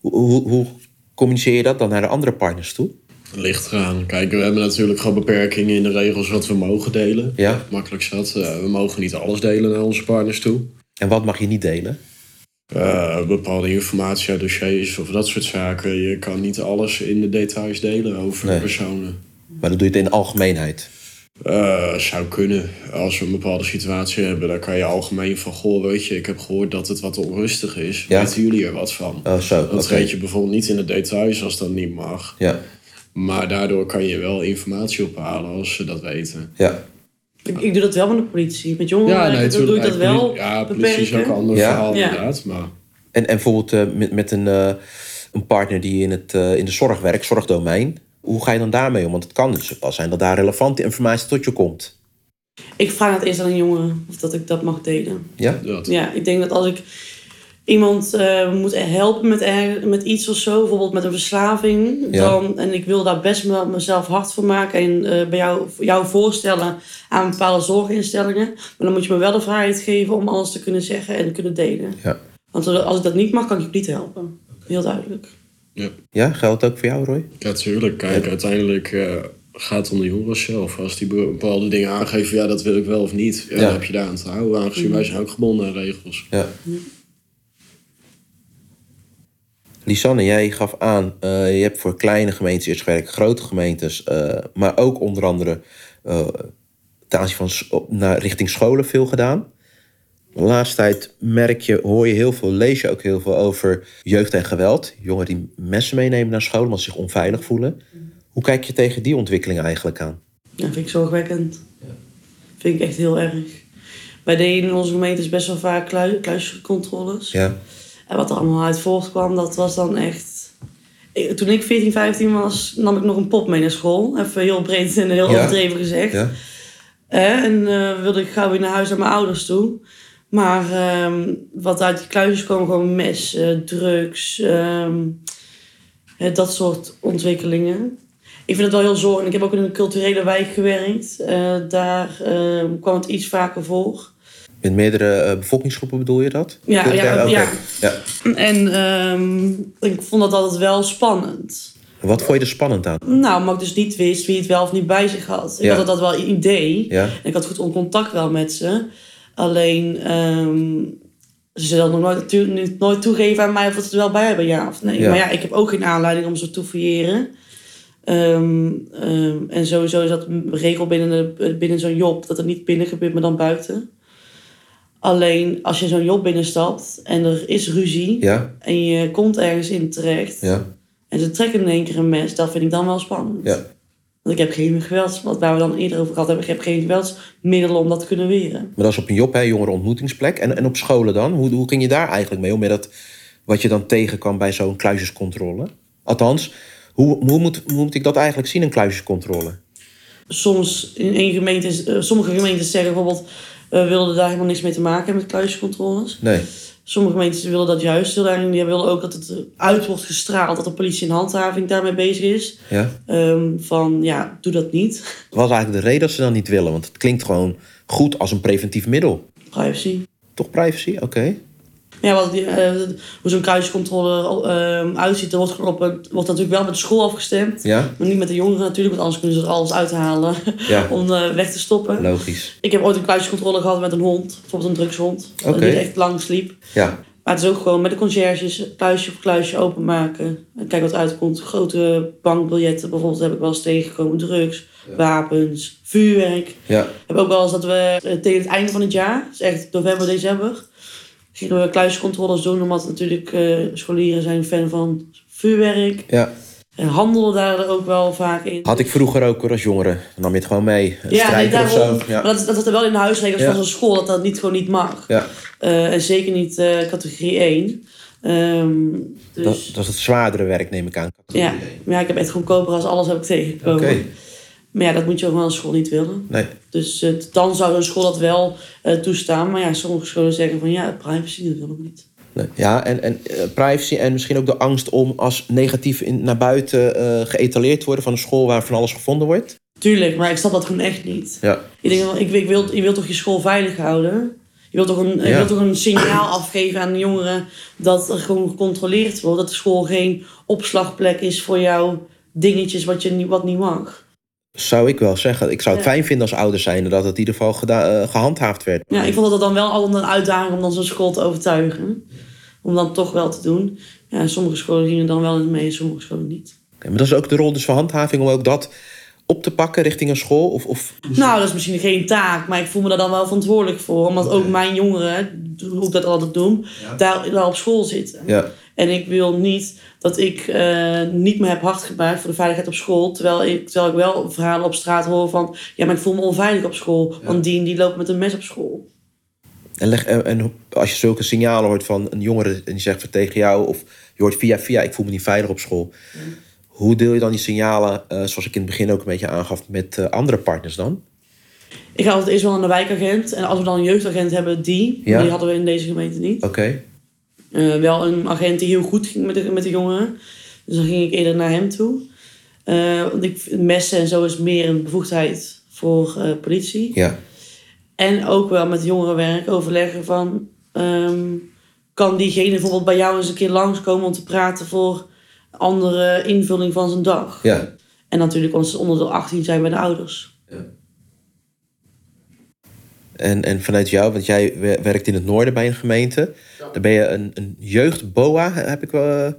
Hoe, hoe, hoe communiceer je dat dan naar de andere partners toe? Ligt eraan. Kijk, we hebben natuurlijk gewoon beperkingen in de regels wat we mogen delen. Ja. Makkelijk zat. Eh, we mogen niet alles delen naar onze partners toe. En wat mag je niet delen? Eh, bepaalde informatie uit dossiers of dat soort zaken. Je kan niet alles in de details delen over Nee. personen. Maar dan doe je het in de algemeenheid. Eh, zou kunnen. Als we een bepaalde situatie hebben, dan kan je algemeen van... Goh, weet je, ik heb gehoord dat het wat onrustig is. Ja. Weten jullie er wat van? Oh, zo. Dat treed je bijvoorbeeld niet in de details als dat niet mag. Ja, Maar daardoor kan je wel informatie ophalen als ze dat weten. ja. Ik, ik doe dat wel met de politie. Met jongeren doe ik dat wel Ja, politie is ook een ander Ja. verhaal Ja. inderdaad. Maar En, en bijvoorbeeld eh, met, met een, eh, een partner die in, het, eh, in de zorg werkt, zorgdomein. Hoe ga je dan daarmee om? Want het kan dus pas zijn dat daar relevante informatie tot je komt. Ik vraag het eerst aan een jongen of dat ik dat mag delen. Ja? dat. Ja, ik denk dat als ik iemand eh, moet helpen met, er, met iets of zo, bijvoorbeeld met een verslaving, Ja. dan, en ik wil daar best wel mezelf hard voor maken en eh, bij jou, jou voorstellen aan bepaalde zorginstellingen, maar dan moet je me wel de vrijheid geven om alles te kunnen zeggen en te kunnen delen. Ja. Want als ik dat niet mag, kan ik je niet helpen. Heel duidelijk. Ja, geldt dat ook voor jou, Roy? Ja, tuurlijk. Kijk, uiteindelijk eh, gaat het om de jongeren zelf. Als die bepaalde dingen aangeven, ja, dat wil ik wel of niet. Ja, Ja. Dan heb je daar aan te houden, aangezien wij zijn ook gebonden aan regels. Ja. Lisanne, jij gaf aan, eh, je hebt voor kleine gemeentes eerst gewerkt, grote gemeentes, eh, maar ook onder andere eh ten aanzien van naar, richting scholen veel gedaan. De laatste tijd merk je, hoor je heel veel, lees je ook heel veel over jeugd en geweld. Jongeren die messen meenemen naar school omdat ze zich onveilig voelen. Hoe kijk je tegen die ontwikkeling eigenlijk aan? Ja, vind ik zorgwekkend. Vind ik echt heel erg. Wij deden in onze gemeentes best wel vaak klui- kluiscontroles. Ja, En wat er allemaal uit voortkwam, dat was dan echt... Ik- Toen ik 14, 15 was, nam ik nog een pop mee naar school. Even heel breed en heel Ja. overdreven gezegd. ja, Eh, en eh, wilde ik gauw weer naar huis naar mijn ouders toe. Maar ehm, wat uit die kluisjes kwam, gewoon messen, drugs, ehm, eh, dat soort ontwikkelingen. Ik vind het wel heel zorgelijk. Ik heb ook in een culturele wijk gewerkt. Eh, daar ehm, kwam het iets vaker voor. Met meerdere eh, bevolkingsgroepen bedoel je dat? Ja, ja, ja. ja. En ehm, ik vond dat altijd wel spannend. Wat vond je er spannend aan? Nou, maar ik dus niet wist wie het wel of niet bij zich had. Ik Ja. had dat wel een idee. Ja, En ik had goed on- contact wel met ze. Alleen, ehm, ze zullen nog nooit, nooit toegeven aan mij of ze er wel bij hebben, ja of nee. Ja. Maar ja, ik heb ook geen aanleiding om ze te fouilleren. Ehm, en sowieso is dat een regel binnen, de, binnen zo'n job, dat er niet binnen gebeurt, maar dan buiten. Alleen, als je zo'n job binnenstapt en er is ruzie ja, en je komt ergens in terecht ja, en ze trekken in één keer een mes, dat vind ik dan wel spannend. ja. Want ik heb geen gewelds, wat waar we dan eerder over gehad hebben, ik heb geen geweldsmiddelen om dat te kunnen weren. Maar dat is op een job, hè, jongerenontmoetingsplek. En, en op scholen dan? Hoe, hoe ging je daar eigenlijk mee om? Met dat, wat je dan tegenkwam bij zo'n kluisjescontrole? Althans, hoe, hoe, moet, hoe moet ik dat eigenlijk zien, een kluisjescontrole? Soms in één gemeente, eh, sommige gemeentes zeggen bijvoorbeeld, we willen daar helemaal niks mee te maken hebben met kluisjescontroles. Nee. Sommige gemeentes willen dat juist heel erg. Die willen ook dat het uit wordt gestraald, dat de politie en handhaving daarmee bezig is. Ja. Ehm, van ja, doe dat niet. Wat is eigenlijk de reden dat ze dan niet willen? Want het klinkt gewoon goed als een preventief middel. Privacy. Toch privacy? Oké. Ja, wat, die, eh, hoe zo'n kruiscontrole ehm, uitziet, dat wordt, op, wordt natuurlijk wel met de school afgestemd. Ja? Maar niet met de jongeren natuurlijk, want anders kunnen ze er alles uithalen Ja. om eh, weg te stoppen. Logisch. Ik heb ooit een kluiscontrole gehad met een hond, bijvoorbeeld een drugshond. Die echt lang sliep. Ja. Maar het is ook gewoon met de conciërges kluisje voor kluisje openmaken. En kijk wat uitkomt. Grote bankbiljetten bijvoorbeeld heb ik wel eens tegengekomen. Drugs, wapens, vuurwerk. Ja. Ik heb ook wel eens dat we tegen het einde van het jaar, dus echt november, december, gingen we kluiscontroles doen. Omdat natuurlijk eh, scholieren zijn fan van vuurwerk. Ja. En handelen daar ook wel vaak in. Had ik vroeger ook als jongere. Dan nam je het gewoon mee. Een Ja, nee, of zo. Ja. Maar dat, dat er wel in de huisregels Ja. van zo'n school dat dat niet, gewoon niet mag. Ja. Eh, en zeker niet eh, categorie 1. Ehm, dus Dat, dat is het zwaardere werk, neem ik aan. ja. Maar ja, ik heb echt gewoon koper als alles heb ik tegengekomen. Oké. Maar ja, dat moet je ook wel als school niet willen. Nee. Dus eh, dan zou een school dat wel eh, toestaan. Maar ja, sommige scholen zeggen van ja, privacy dat willen we niet. Nee. Ja, en, en eh, privacy en misschien ook de angst om als negatief in, naar buiten geëtaleerd te worden van een school waar van alles gevonden wordt. Tuurlijk, maar ik snap dat gewoon echt niet. Ja. Ik denk, ik, ik wil, je wilt toch je school veilig houden? Je wilt toch een, je Ja. wilt toch een signaal afgeven aan de jongeren dat er gewoon gecontroleerd wordt. Dat de school geen opslagplek is voor jouw dingetjes wat, je, wat niet mag. Zou ik wel zeggen. Ik zou het Ja. fijn vinden als ouder zijn dat het in ieder geval eh, gehandhaafd werd. Ja, ik vond dat dan wel altijd een uitdaging om dan zo'n school te overtuigen. Om dat toch wel te doen. Ja, sommige scholen gingen dan wel in mee, sommige scholen niet. Maar dat is ook de rol dus van handhaving om ook dat op te pakken richting een school? Of, of... Nou, dat is misschien geen taak, maar ik voel me daar dan wel verantwoordelijk voor. Omdat ook mijn jongeren, hoe ik dat altijd doe, daar, daar op school zitten. Ja. En ik wil niet dat ik eh, niet meer heb hard gemaakt voor de veiligheid op school. Terwijl ik, terwijl ik wel verhalen op straat hoor van... Ja, maar ik voel me onveilig op school. Want die en die loopt met een mes op school. En, leg, en, en als je zulke signalen hoort van een jongere en die zegt tegen jou, of je hoort via via, ik voel me niet veilig op school. Hoe deel je dan die signalen, eh, zoals ik in het begin ook een beetje aangaf, met eh, andere partners dan? Ik ga altijd eerst wel aan de wijkagent. En als we dan een jeugdagent hebben, die. Ja. Die hadden we in deze gemeente niet. Oké. Eh, wel een agent die heel goed ging met de, met de jongeren. Dus dan ging ik eerder naar hem toe. Want ik, messen en zo is meer een bevoegdheid voor politie. Ja. En ook wel met jongerenwerk overleggen van... ehm, kan diegene bijvoorbeeld bij jou eens een keer langskomen om te praten voor andere invulling van zijn dag? Ja. En natuurlijk als ze onder de 18 zijn bij de ouders. En, en vanuit jou, want jij wer- werkt in het noorden bij een gemeente. Dan ben je een, een jeugdboa, heb ik wel, eh,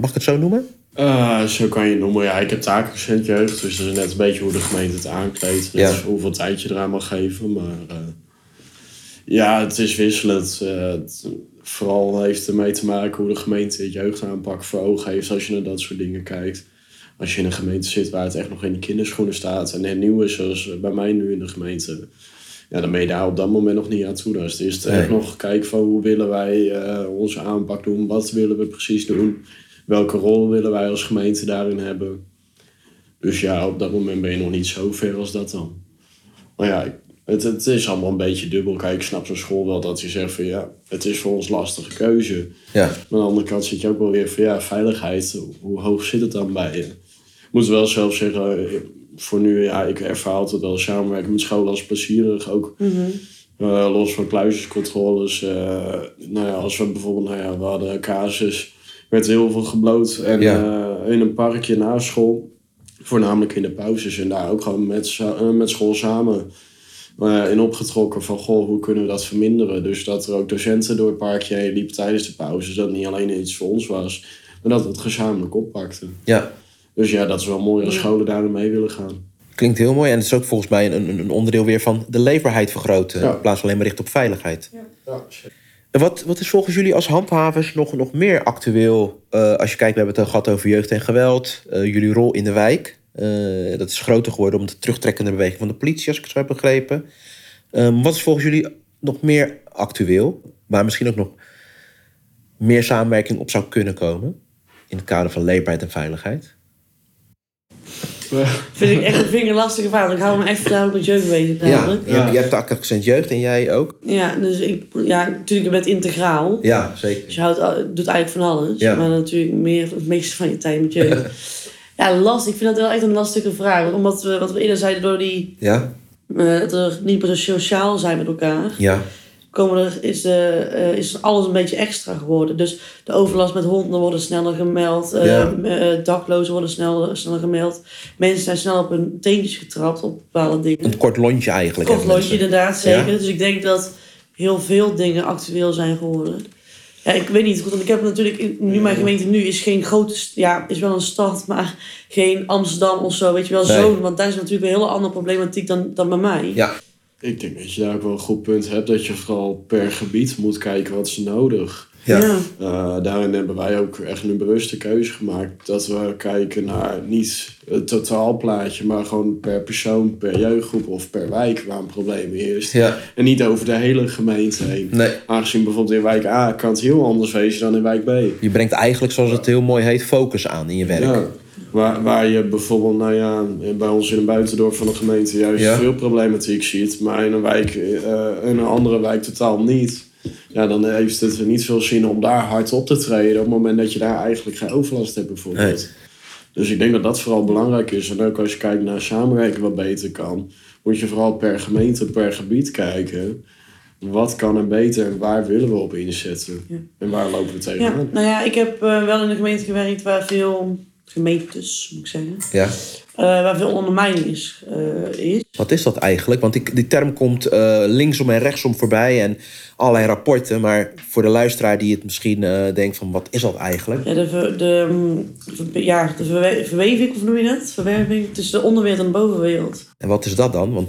mag ik het zo noemen? Eh, zo kan je het noemen. Ja, ik heb taakrecent jeugd, dus dat is net een beetje hoe de gemeente het aankleedt. Dus Ja. hoeveel tijd je eraan mag geven. Maar eh, ja, het is wisselend. Eh, het- vooral heeft het ermee te maken hoe de gemeente het jeugdaanpak voor ogen heeft als je naar dat soort dingen kijkt. Als je in een gemeente zit waar het echt nog in de kinderschoenen staat en net nieuw is, zoals bij mij nu in de gemeente. Ja, dan ben je daar op dat moment nog niet aan toe. Dus het is echt nog kijken van hoe willen wij eh, onze aanpak doen, wat willen we precies doen. Welke rol willen wij als gemeente daarin hebben? Dus ja, op dat moment ben je nog niet zo ver als dat dan. Maar ja, het, het is allemaal een beetje dubbel. Kijk, ik snap zo'n school wel dat je zegt van ja, het is voor ons lastige keuze. Ja. Maar aan de andere kant zit je ook wel weer van ja, veiligheid. Hoe hoog zit het dan bij je? Ik moet wel zelf zeggen, voor nu, ja, ik ervaar altijd wel samenwerken met scholen als plezierig. Ook eh, los van kluisjescontroles. eh nou ja, als we bijvoorbeeld, nou ja, we hadden casus, werd heel veel gebloot. En Ja. eh, in een parkje na school, voornamelijk in de pauzes. En daar ook gewoon met, met school samen in opgetrokken van, goh, hoe kunnen we dat verminderen? Dus dat er ook docenten door het parkje heen liepen tijdens de pauzes. Dat het niet alleen iets voor ons was, maar dat we het gezamenlijk oppakten. Ja. Dus ja, dat is wel mooi als scholen daarin mee willen gaan. Klinkt heel mooi. En het is ook volgens mij een, een, een onderdeel weer van de leefbaarheid vergroten. Ja. In plaats van alleen maar richten op veiligheid. Ja. En wat, wat is volgens jullie als handhavers nog, nog meer actueel? eh, als je kijkt, we hebben het al gehad over jeugd en geweld. eh, jullie rol in de wijk. Eh, dat is groter geworden om de terugtrekkende beweging van de politie, als ik het zo heb begrepen. Ehm, wat is volgens jullie nog meer actueel? Waar misschien ook nog meer samenwerking op zou kunnen komen? In het kader van leefbaarheid en veiligheid. Vind ik echt een vinger lastige vraag. want Ik hou me echt ook met jeugd bezig. Ja, namelijk. je, hebt de accent jeugd en jij ook? Ja, dus ik, ja, natuurlijk, je bent integraal. Ja, zeker. Dus je houdt, doet eigenlijk van alles. Ja. Maar natuurlijk meer het meeste van je tijd met jeugd. ja, lastig. Ik vind dat wel echt een lastige vraag. Omdat we, wat we eerder zeiden, door die, Ja, eh, dat we niet meer sociaal zijn met elkaar. ja, Komen er, is, de, eh, is alles een beetje extra geworden. Dus de overlast met honden worden sneller gemeld. eh, Ja. daklozen worden sneller, sneller gemeld. Mensen zijn snel op hun teentjes getrapt op bepaalde dingen. een kort lontje eigenlijk. Kort hebben lontje, inderdaad, zeker. Ja. Dus ik denk dat heel veel dingen actueel zijn geworden. Ja, ik weet niet goed, want ik heb natuurlijk... in- Nu, mijn gemeente nu is geen grote... Ja, is wel een stad, maar geen Amsterdam of zo, weet je wel. Nee. Zo, want daar is natuurlijk een hele andere problematiek dan, dan bij mij. Ja, Ik denk dat je daar ook wel een goed punt hebt. Dat je vooral per gebied moet kijken wat is nodig. Ja. Eh, daarin hebben wij ook echt een bewuste keuze gemaakt. Dat we kijken naar niet het totaalplaatje, maar gewoon per persoon, per jeugdgroep of per wijk waar een probleem heerst. ja. En niet over de hele gemeente heen. Nee. Aangezien bijvoorbeeld in wijk A kan het heel anders wezen dan in wijk B. Je brengt eigenlijk, zoals het heel mooi heet, focus aan in je werk. Ja. Waar, waar je bijvoorbeeld, nou ja, bij ons in een buitendorp van de gemeente juist Ja. veel problematiek ziet, maar in een wijk, eh, in een andere wijk totaal niet. Ja, dan heeft het niet veel zin om daar hard op te treden op het moment dat je daar eigenlijk geen overlast hebt bijvoorbeeld. Dus ik denk dat dat vooral belangrijk is. En ook als je kijkt naar samenwerking wat beter kan, moet je vooral per gemeente, per gebied kijken. Wat kan er beter en waar willen we op inzetten? En waar lopen we Ja, tegenaan? nou ja, ik heb eh, wel in een gemeente gewerkt waar veel gemeentes, moet ik zeggen, Ja. eh, waar veel ondermijning is. eh, is. Wat is dat eigenlijk? Want die, die term komt eh, linksom en rechtsom voorbij en allerlei rapporten. Maar voor de luisteraar die het misschien denkt van wat is dat eigenlijk? Ja, de, ver- de, mm, ja, de verwe- verweving, of noem je dat? Verwerving tussen de onderwereld en de bovenwereld. En wat is dat dan? Want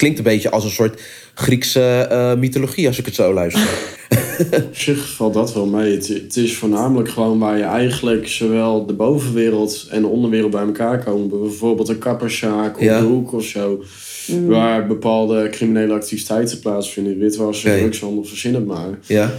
klinkt een beetje als een soort Griekse eh, mythologie als ik het zo luister. Op zich valt dat wel mee. Het, het is voornamelijk gewoon waar je eigenlijk zowel de bovenwereld en de onderwereld bij elkaar komen. Bijvoorbeeld een kapperszaak of Ja. de hoek of zo. Waar bepaalde criminele activiteiten plaatsvinden. Witwassen, Oké. drugshandel, verzin het maar. ja?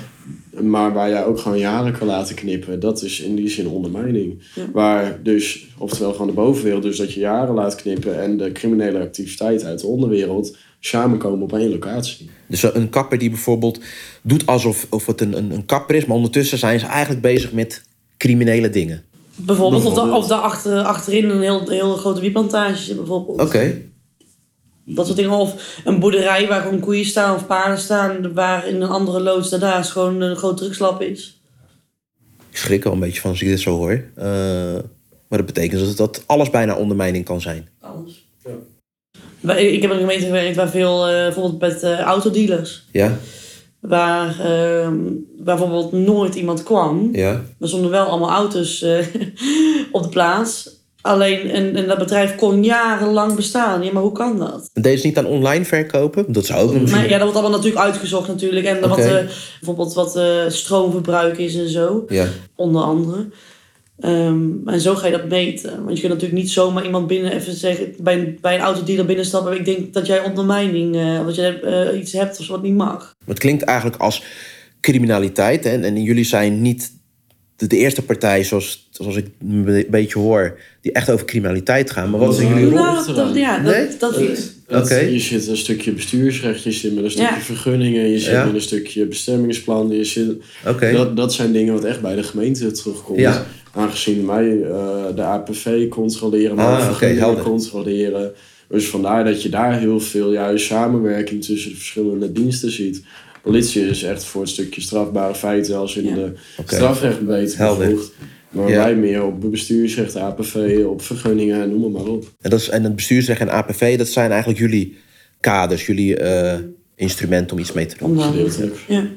Maar waar jij ook gewoon jaren kan laten knippen. Dat is in die zin ondermijning. Ja. Waar dus, oftewel gewoon de bovenwereld, dus dat je jaren laat knippen. En de criminele activiteit uit de onderwereld samenkomen op één locatie. Dus een kapper die bijvoorbeeld doet alsof of het een, een, een kapper is, maar ondertussen zijn ze eigenlijk bezig met criminele dingen. Bijvoorbeeld, of, da- Bijvoorbeeld. of daar achter, achterin een heel, heel grote wietplantage zit bijvoorbeeld. Oké. Dat soort dingen. Of een boerderij waar gewoon koeien staan of paarden staan. Waar in een andere loods daarnaast gewoon een groot drugslab is. Ik schrik al een beetje van als ik dit zo hoor. Eh, maar dat betekent dat, dat alles bijna ondermijning kan zijn. Alles. Wij- Ik heb in een gemeente gewerkt waar veel, eh, bijvoorbeeld met eh, autodealers. Ja? Waar, ehm, waar bijvoorbeeld nooit iemand kwam. Ja? Er stonden wel allemaal auto's op de plaats. Alleen, en, en dat bedrijf kon jarenlang bestaan. Ja, maar hoe kan dat? En deze niet aan online verkopen? Dat zou ook misschien... Maar ja, dat wordt allemaal natuurlijk uitgezocht natuurlijk. En wat, Oké. eh, bijvoorbeeld wat eh, stroomverbruik is en zo. Ja. Onder andere. Ehm, en zo ga je dat meten. Want je kunt natuurlijk niet zomaar iemand binnen even zeggen... bij een, bij een autodealer binnenstappen... ik denk dat jij ondermijning... eh dat jij iets hebt of wat niet mag. Het klinkt eigenlijk als criminaliteit. En, en jullie zijn niet de, de eerste partij, zoals, zoals ik een beetje hoor, die echt over criminaliteit gaan. Maar wat zijn jullie rol? Nou, dat, dat- ja, dat, Nee? dat Oké. Je zit een stukje bestuursrecht, je zit met een stukje Ja. vergunningen, je zit Ja. met een stukje bestemmingsplan. Je zit, Oké. dat, dat zijn dingen wat echt bij de gemeente terugkomt. Ja. Aangezien wij eh, de APV controleren, maar Ah, vergunningen helder. controleren. Dus vandaar dat je daar heel veel juist samenwerking tussen de verschillende diensten ziet. Politie is echt voor het stukje strafbare feiten als in Ja. de Oké. strafrecht beter bevoegd. Maar Ja. wij meer op bestuursrecht, APV, op vergunningen, noem maar op. En, dat is, en het bestuursrecht en APV, dat zijn eigenlijk jullie kaders, jullie eh, instrumenten om iets mee te doen. Ja. Maar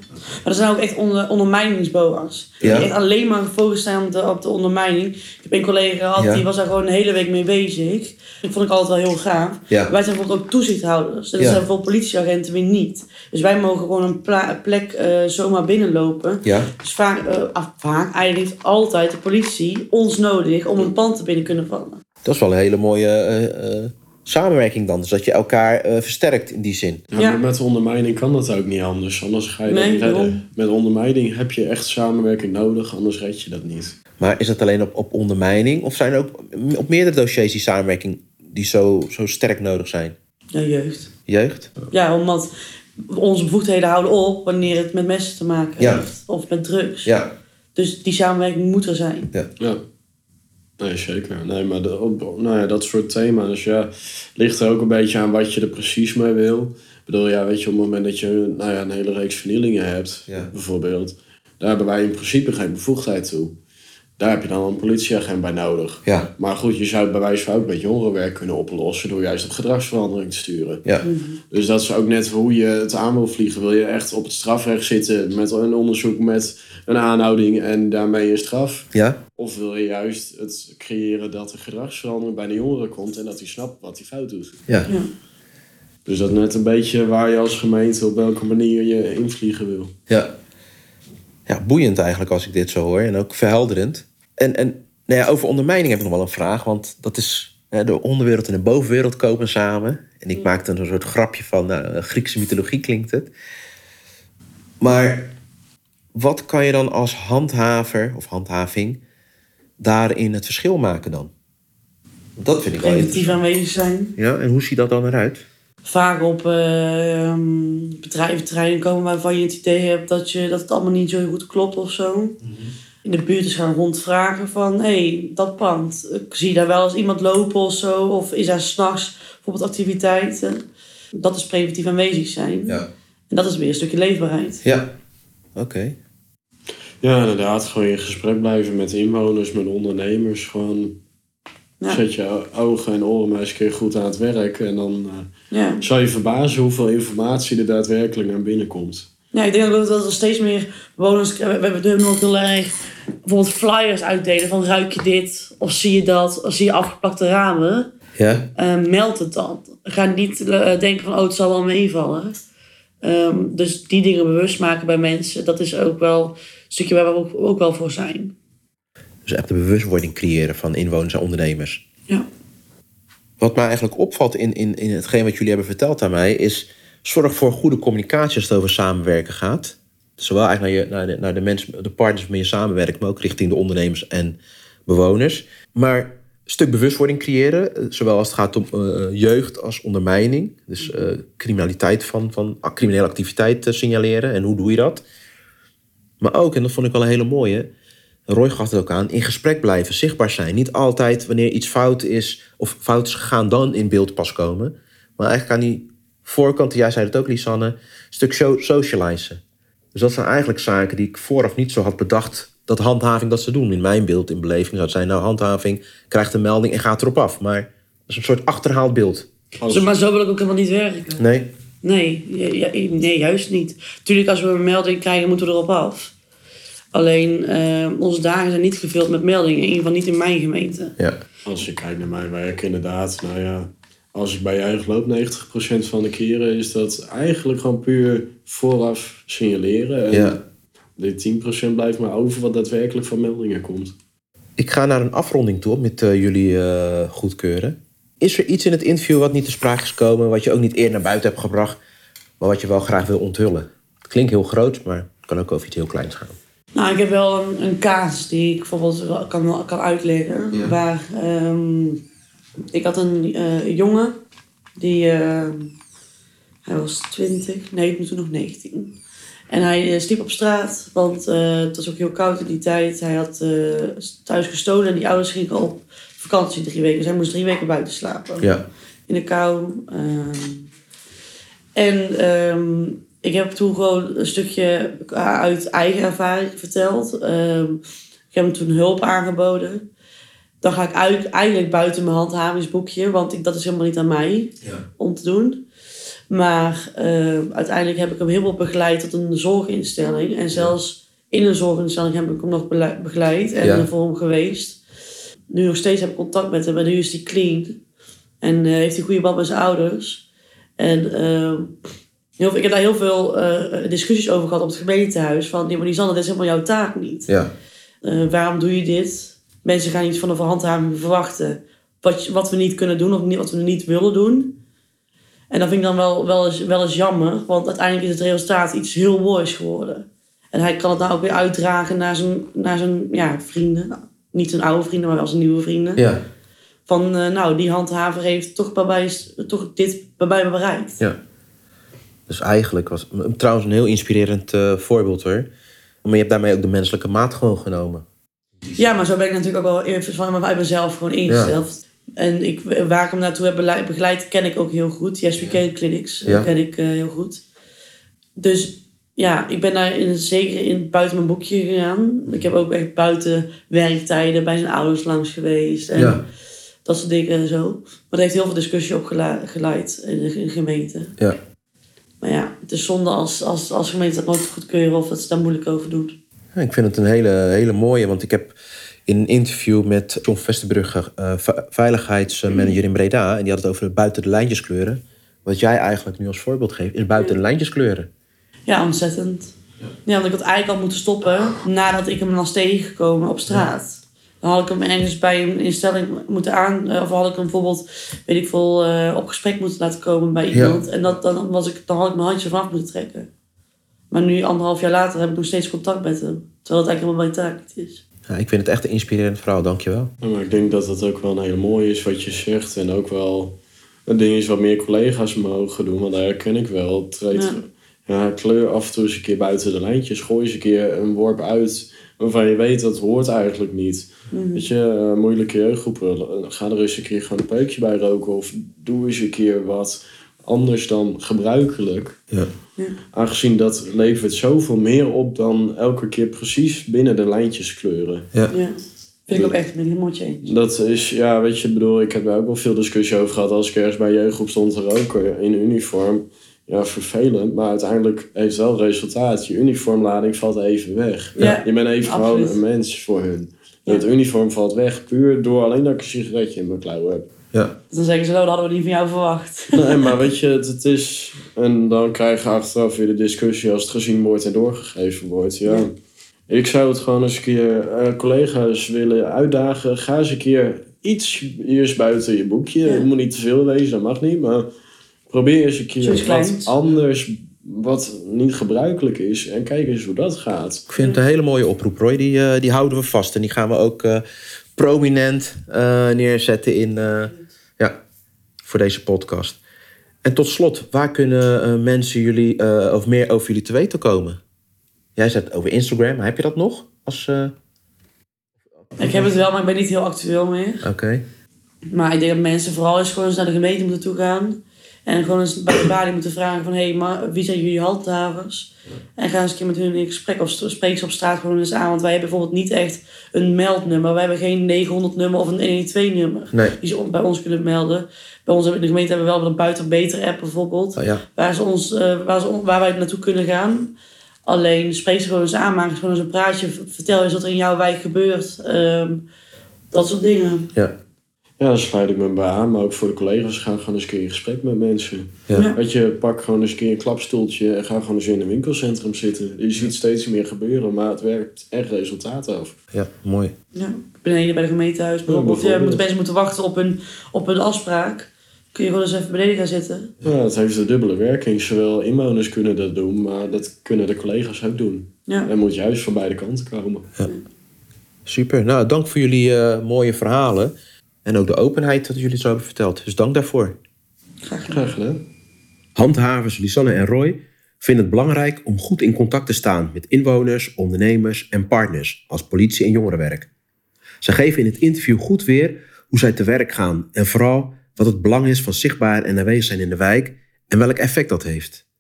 er zijn ook echt onder, ondermijningsboa's. Ja. Die echt alleen maar gefocust zijn op de, op de ondermijning. Ik heb een collega gehad, Ja. die was daar gewoon een hele week mee bezig. Dat vond ik altijd wel heel gaaf. Ja. Wij zijn bijvoorbeeld ook toezichthouders. Dat Ja. zijn bijvoorbeeld politieagenten weer niet. Dus wij mogen gewoon een plek eh, zomaar binnenlopen. Ja? Dus vaak, eh, vaak, eigenlijk heeft altijd de politie ons nodig om een pand te binnen kunnen vallen. Dat is wel een hele mooie eh, eh, samenwerking dan. Dus dat je elkaar eh, versterkt in die zin. Ja, Ja. maar met ondermijning kan dat ook niet anders. Anders ga je dat niet redden. Met ondermijning heb je echt samenwerking nodig, anders red je dat niet. Maar is dat alleen op, op ondermijning? Of zijn er ook op meerdere dossiers die samenwerking die zo, zo sterk nodig zijn? Ja, jeugd. Jeugd? Ja, omdat onze bevoegdheden houden op wanneer het met messen te maken Ja. heeft. Of met drugs. Ja. Dus die samenwerking moet er zijn. Ja. Nee, zeker. Nee, maar de, nou ja, dat soort thema's, ja, ligt er ook een beetje aan wat je er precies mee wil. Ik bedoel, ja, weet je, op het moment dat je nou ja, een hele reeks vernielingen hebt, Ja. bijvoorbeeld, daar hebben wij in principe geen bevoegdheid toe. Daar heb je dan een politieagent bij nodig. Ja. Maar goed, je zou het bij wijze van ook met jongerenwerk kunnen oplossen door juist op gedragsverandering te sturen. Ja. Dus dat is ook net hoe je het aan wil vliegen. Wil je echt op het strafrecht zitten met een onderzoek met een aanhouding en daarmee een straf? Ja? Of wil je juist het creëren dat er gedragsverandering bij de jongeren komt en dat hij snapt wat hij fout doet? Ja. Ja. Dus dat is net een beetje waar je als gemeente op welke manier je invliegen wil. Ja. Ja, boeiend eigenlijk als ik dit zo hoor. En ook verhelderend. En, en nou ja, over ondermijning heb ik nog wel een vraag. Want dat is hè, de onderwereld en de bovenwereld kopen samen. En ik maakte een soort grapje van nou, Griekse mythologie klinkt het. Maar wat kan je dan als handhaver of handhaving daarin het verschil maken dan? Dat vind ik wel interessant. aanwezig zijn. Ja, en hoe ziet dat dan eruit? Vaak op uh, bedrijventerreinen komen waarvan je het idee hebt dat, je, dat het allemaal niet zo goed klopt of zo. In de buurt is gaan rondvragen van, hé, hey, dat pand, zie je daar wel eens iemand lopen of zo? Of is daar s'nachts bijvoorbeeld activiteiten? Dat is preventief aanwezig zijn. Ja. En dat is weer een stukje leefbaarheid. Ja, oké. Ja, inderdaad. Gewoon in gesprek blijven met inwoners, met ondernemers. Gewoon Ja. zet je ogen en oren maar eens een keer goed aan het werk. En dan eh, Ja. zal je verbazen hoeveel informatie er daadwerkelijk naar binnen komt. Ja, ik denk ook dat er steeds meer bewoners... We we doen ook heel erg bijvoorbeeld flyers uitdelen van ruik je dit? Of zie je dat? Of zie je afgeplakte ramen? Ja? Eh, meld het dan. Ga niet eh, denken van, oh, het zal wel meevallen. Ehm, dus die dingen bewust maken bij mensen, dat is ook wel een stukje waar we ook, ook wel voor zijn. Dus echt de bewustwording creëren van inwoners en ondernemers. Ja. Wat mij eigenlijk opvalt in, in, in hetgeen wat jullie hebben verteld aan mij, is zorg voor goede communicatie als het over samenwerken gaat. Zowel eigenlijk naar, je, naar, de, naar de mensen, de partners waarmee je samenwerkt, maar ook richting de ondernemers en bewoners. Maar een stuk bewustwording creëren, eh, zowel als het gaat om eh, jeugd als ondermijning. Dus eh, criminaliteit van, van criminele activiteit signaleren en hoe doe je dat? Maar ook, en dat vond ik wel een hele mooie, Roy gaf het ook aan, in gesprek blijven, zichtbaar zijn. Niet altijd wanneer iets fout is of fout is gegaan, dan in beeld pas komen. Maar eigenlijk aan die voorkant, jij zei het ook, Lisanne, een stuk so- socializen. Dus dat zijn eigenlijk zaken die ik vooraf niet zo had bedacht dat handhaving dat ze doen. In mijn beeld, in beleving zou het zijn, nou handhaving krijgt een melding en gaat erop af. Maar dat is een soort achterhaald beeld. Maar zo wil ik ook helemaal niet werken. Nee? Nee, nee juist niet. Tuurlijk, als we een melding krijgen, moeten we erop af. Alleen, eh, onze dagen zijn niet gevuld met meldingen. In ieder geval niet in mijn gemeente. Ja. als je kijkt naar mijn werk, inderdaad. Nou ja, als ik bij juich loop, 90% van de keren is dat eigenlijk gewoon puur vooraf signaleren. En Ja. die 10% blijft maar over wat daadwerkelijk van meldingen komt. Ik ga naar een afronding toe met eh, jullie eh, goedkeuren. Is er iets in het interview wat niet te sprake is gekomen, wat je ook niet eerder naar buiten hebt gebracht, maar wat je wel graag wil onthullen? Het klinkt heel groot, maar het kan ook over iets heel kleins gaan. Nou, ik heb wel een, een kaas die ik bijvoorbeeld kan, kan uitleggen. Ja. Waar, ehm, ik had een eh, jongen, die, eh, hij was 20, nee, toen nog 19. En hij eh, sliep op straat, want eh, het was ook heel koud in die tijd. Hij had thuis gestolen en die ouders gingen op vakantie drie weken. Dus hij moest drie weken buiten slapen Ja. in de kou. ehm. en ehm, ik heb toen gewoon een stukje uit eigen ervaring verteld. Ehm, ik heb hem toen hulp aangeboden. Dan ga ik uit, eigenlijk buiten mijn handhavingsboekje, want ik, dat is helemaal niet aan mij Ja. om te doen. Maar ehm, uiteindelijk heb ik hem helemaal begeleid tot een zorginstelling. En zelfs in een zorginstelling heb ik hem nog begeleid en Ja. voor hem geweest. Nu nog steeds heb ik contact met hem en nu is hij clean. En eh, heeft hij goede band met zijn ouders. En ehm, heel, ik heb daar heel veel eh, discussies over gehad op het gemeentehuis. Van, nee, maar Lisanne, dit is helemaal jouw taak niet. Ja. Eh, waarom doe je dit? Mensen gaan iets van een handhaving verwachten. Wat, wat we niet kunnen doen of niet, wat we niet willen doen. En dat vind ik dan wel, wel, eens, wel eens jammer. Want uiteindelijk is het resultaat iets heel moois geworden. En hij kan het nou ook weer uitdragen naar zijn, naar zijn ja, vrienden. Nou, niet zijn oude vrienden, maar wel zijn nieuwe vrienden. Ja. Van, eh, nou, die handhaver heeft toch, bij mij, toch dit bij mij bereikt. ja. Dus eigenlijk was trouwens een heel inspirerend eh, voorbeeld hoor. Maar je hebt daarmee ook de menselijke maat gewoon genomen. Ja, maar zo ben ik natuurlijk ook wel even vanuit mezelf gewoon ingesteld. En ik, waar ik hem naartoe heb begeleid, ken ik ook heel goed. Yes, we clinics Ja. ken ik eh, heel goed. Dus ja, ik ben daar in, zeker in, buiten mijn boekje gegaan. Ik heb ook echt buiten werktijden bij zijn ouders langs geweest. En Ja. dat soort dingen en zo. Maar dat heeft heel veel discussie opgeleid in de, in de gemeente. Ja. Maar ja, het is zonde als, als, als gemeente dat nooit goedkeuren of dat ze daar moeilijk over doen. Ja, ik vind het een hele, hele mooie, want ik heb in een interview met John Vesterbrugge, eh, ve- veiligheidsmanager in Breda, en die had het over buiten de lijntjes kleuren. Wat jij eigenlijk nu als voorbeeld geeft, is buiten de lijntjes kleuren. Ja, ontzettend. Ja. want ik had eigenlijk al moeten stoppen nadat ik hem was tegengekomen op straat. Dan had ik hem ergens bij een instelling moeten aan... eh, Of had ik hem bijvoorbeeld, weet ik veel, eh, op gesprek moeten laten komen bij iemand. En dat, dan, was ik, dan had ik mijn handje vanaf moeten trekken. Maar nu, anderhalf jaar later, heb ik nog steeds contact met hem. Terwijl het eigenlijk helemaal mijn taak niet is. Ja, ik vind het echt een inspirerend verhaal, dankjewel. Ja, maar ik denk dat dat ook wel een hele mooie is wat je zegt. En ook wel Het ding is wat meer collega's mogen doen, want daar herken ik wel. Het treedt- Ja. ja. kleur af en toe eens een keer buiten de lijntjes. Gooi eens een keer een worp uit waarvan je weet dat hoort eigenlijk niet. Mhm. Weet je, eh, moeilijke jeugdgroepen, eh, ga er eens een keer gewoon een peukje bij roken. Of doe eens een keer wat anders dan gebruikelijk. Ja. Ja. Aangezien dat levert zoveel meer op dan elke keer precies binnen de lijntjes kleuren. Ja. Vind ik ook echt, ben ik helemaal eens. Dat is, ja, weet je, ik bedoel, ik heb daar ook wel veel discussie over gehad als ik ergens bij een jeugdgroep stond te roken in uniform. Ja, vervelend, maar uiteindelijk heeft het wel resultaat. Je uniformlading valt even weg. Ja, je bent even absoluut. gewoon een mens voor hun. Ja. Het uniform valt weg puur door alleen dat ik een sigaretje in mijn klauw heb. Ja. Dan zeggen ze, nou, dat hadden we niet van jou verwacht. Nee, maar weet je, het, het is... En dan krijg je achteraf weer de discussie als het gezien wordt en doorgegeven wordt. Ja. Ja. Ik zou het gewoon eens een keer eh, collega's willen uitdagen. Ga eens een keer iets eerst buiten je boekje. Ja. Het moet niet te veel wezen, dat mag niet. Maar probeer eens een keer Zoiets wat kleins. anders, wat niet gebruikelijk is. En kijk eens hoe dat gaat. Ik vind het een hele mooie oproep, Roy. Die, eh, die houden we vast. En die gaan we ook eh, prominent eh, neerzetten in, eh, ja, voor deze podcast. En tot slot, waar kunnen eh, mensen jullie eh, of meer over jullie te weten komen? Jij zegt over Instagram, maar heb je dat nog? Als, eh, Ik heb het wel, maar ik ben niet heel actueel meer. Oké. Maar ik denk dat mensen vooral eens gewoon eens naar de gemeente moeten toe gaan. En gewoon eens bij de balie moeten vragen van... Hé, hey, maar wie zijn jullie handhavers? En ga eens een keer met hun in gesprek of spreek ze op straat gewoon eens aan. Want wij hebben bijvoorbeeld niet echt een meldnummer. Wij hebben geen 900-nummer of een 112-nummer. Nee. Die ze bij ons kunnen melden. Bij ons in de gemeente hebben we wel een buiten beter app bijvoorbeeld. Oh, ja. Waar, ze ons, eh, waar, ze, waar wij naartoe kunnen gaan. Alleen spreek ze gewoon eens aan. Maak eens gewoon eens een praatje. Vertel eens wat er in jouw wijk gebeurt. Ehm, dat soort dingen. Ja. Ja, daar sluit ik me bij aan. Maar ook voor de collega's, ga gewoon eens een keer in gesprek met mensen. Ja. Ja. Weet je, pak gewoon eens een keer een klapstoeltje en ga gewoon eens in een winkelcentrum zitten. Je ziet steeds meer gebeuren, maar het werkt echt resultaat af. ja, mooi. Ja, beneden bij de gemeentehuis bijvoorbeeld. Ja, bijvoorbeeld. moeten mensen moeten wachten op een, op een afspraak. Kun je gewoon eens even beneden gaan zitten. Ja, het heeft een dubbele werking. Zowel inwoners kunnen dat doen, maar dat kunnen de collega's ook doen. Ja, En moet juist van beide kanten komen. Super. Nou, dank voor jullie eh, mooie verhalen. En ook de openheid dat jullie zo hebben verteld. Dus dank daarvoor. graag gedaan. Graag gedaan. Handhavers Lisanne en Roy vinden het belangrijk om goed in contact te staan met inwoners, ondernemers en partners als politie en jongerenwerk. Ze geven in het interview goed weer hoe zij te werk gaan en vooral wat het belang is van zichtbaar en aanwezig zijn in de wijk en welk effect dat heeft.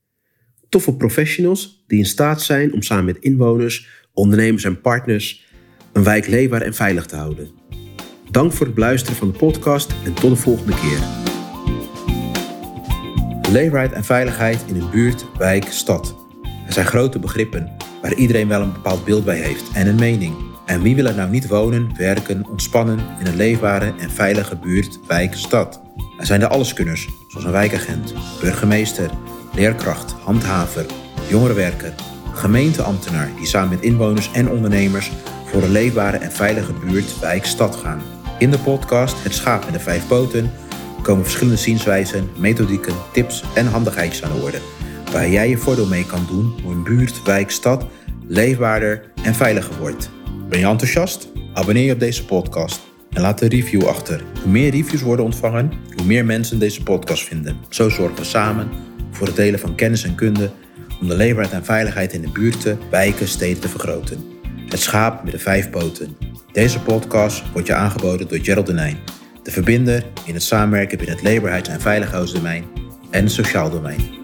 Toffe professionals die in staat zijn om samen met inwoners, ondernemers en partners een wijk leefbaar en veilig te houden. Dank voor het beluisteren van de podcast en tot de volgende keer. Leefbaarheid en veiligheid in een buurt, wijk, stad. Er zijn grote begrippen waar iedereen wel een bepaald beeld bij heeft en een mening. En wie wil er nou niet wonen, werken, ontspannen in een leefbare en veilige buurt, wijk, stad? Er zijn de alleskunners, zoals een wijkagent, burgemeester, leerkracht, handhaver, jongerenwerker, gemeenteambtenaar die samen met inwoners en ondernemers voor een leefbare en veilige buurt, wijk, stad gaan. In de podcast Het Schaap met de Vijf Poten komen verschillende zienswijzen, methodieken, tips en handigheidjes aan de orde. Waar jij je voordeel mee kan doen hoe een buurt, wijk, stad leefbaarder en veiliger wordt. Ben je enthousiast? Abonneer je op deze podcast en laat een review achter. Hoe meer reviews worden ontvangen, hoe meer mensen deze podcast vinden. Zo zorgen we samen voor het delen van kennis en kunde om de leefbaarheid en veiligheid in de buurten, wijken, steden te vergroten. Het schaap met de vijf poten. Deze podcast wordt je aangeboden door Gerald Denijn, de verbinder in het samenwerken binnen het leefbaarheids- en veiligheidsdomein en het sociaal domein.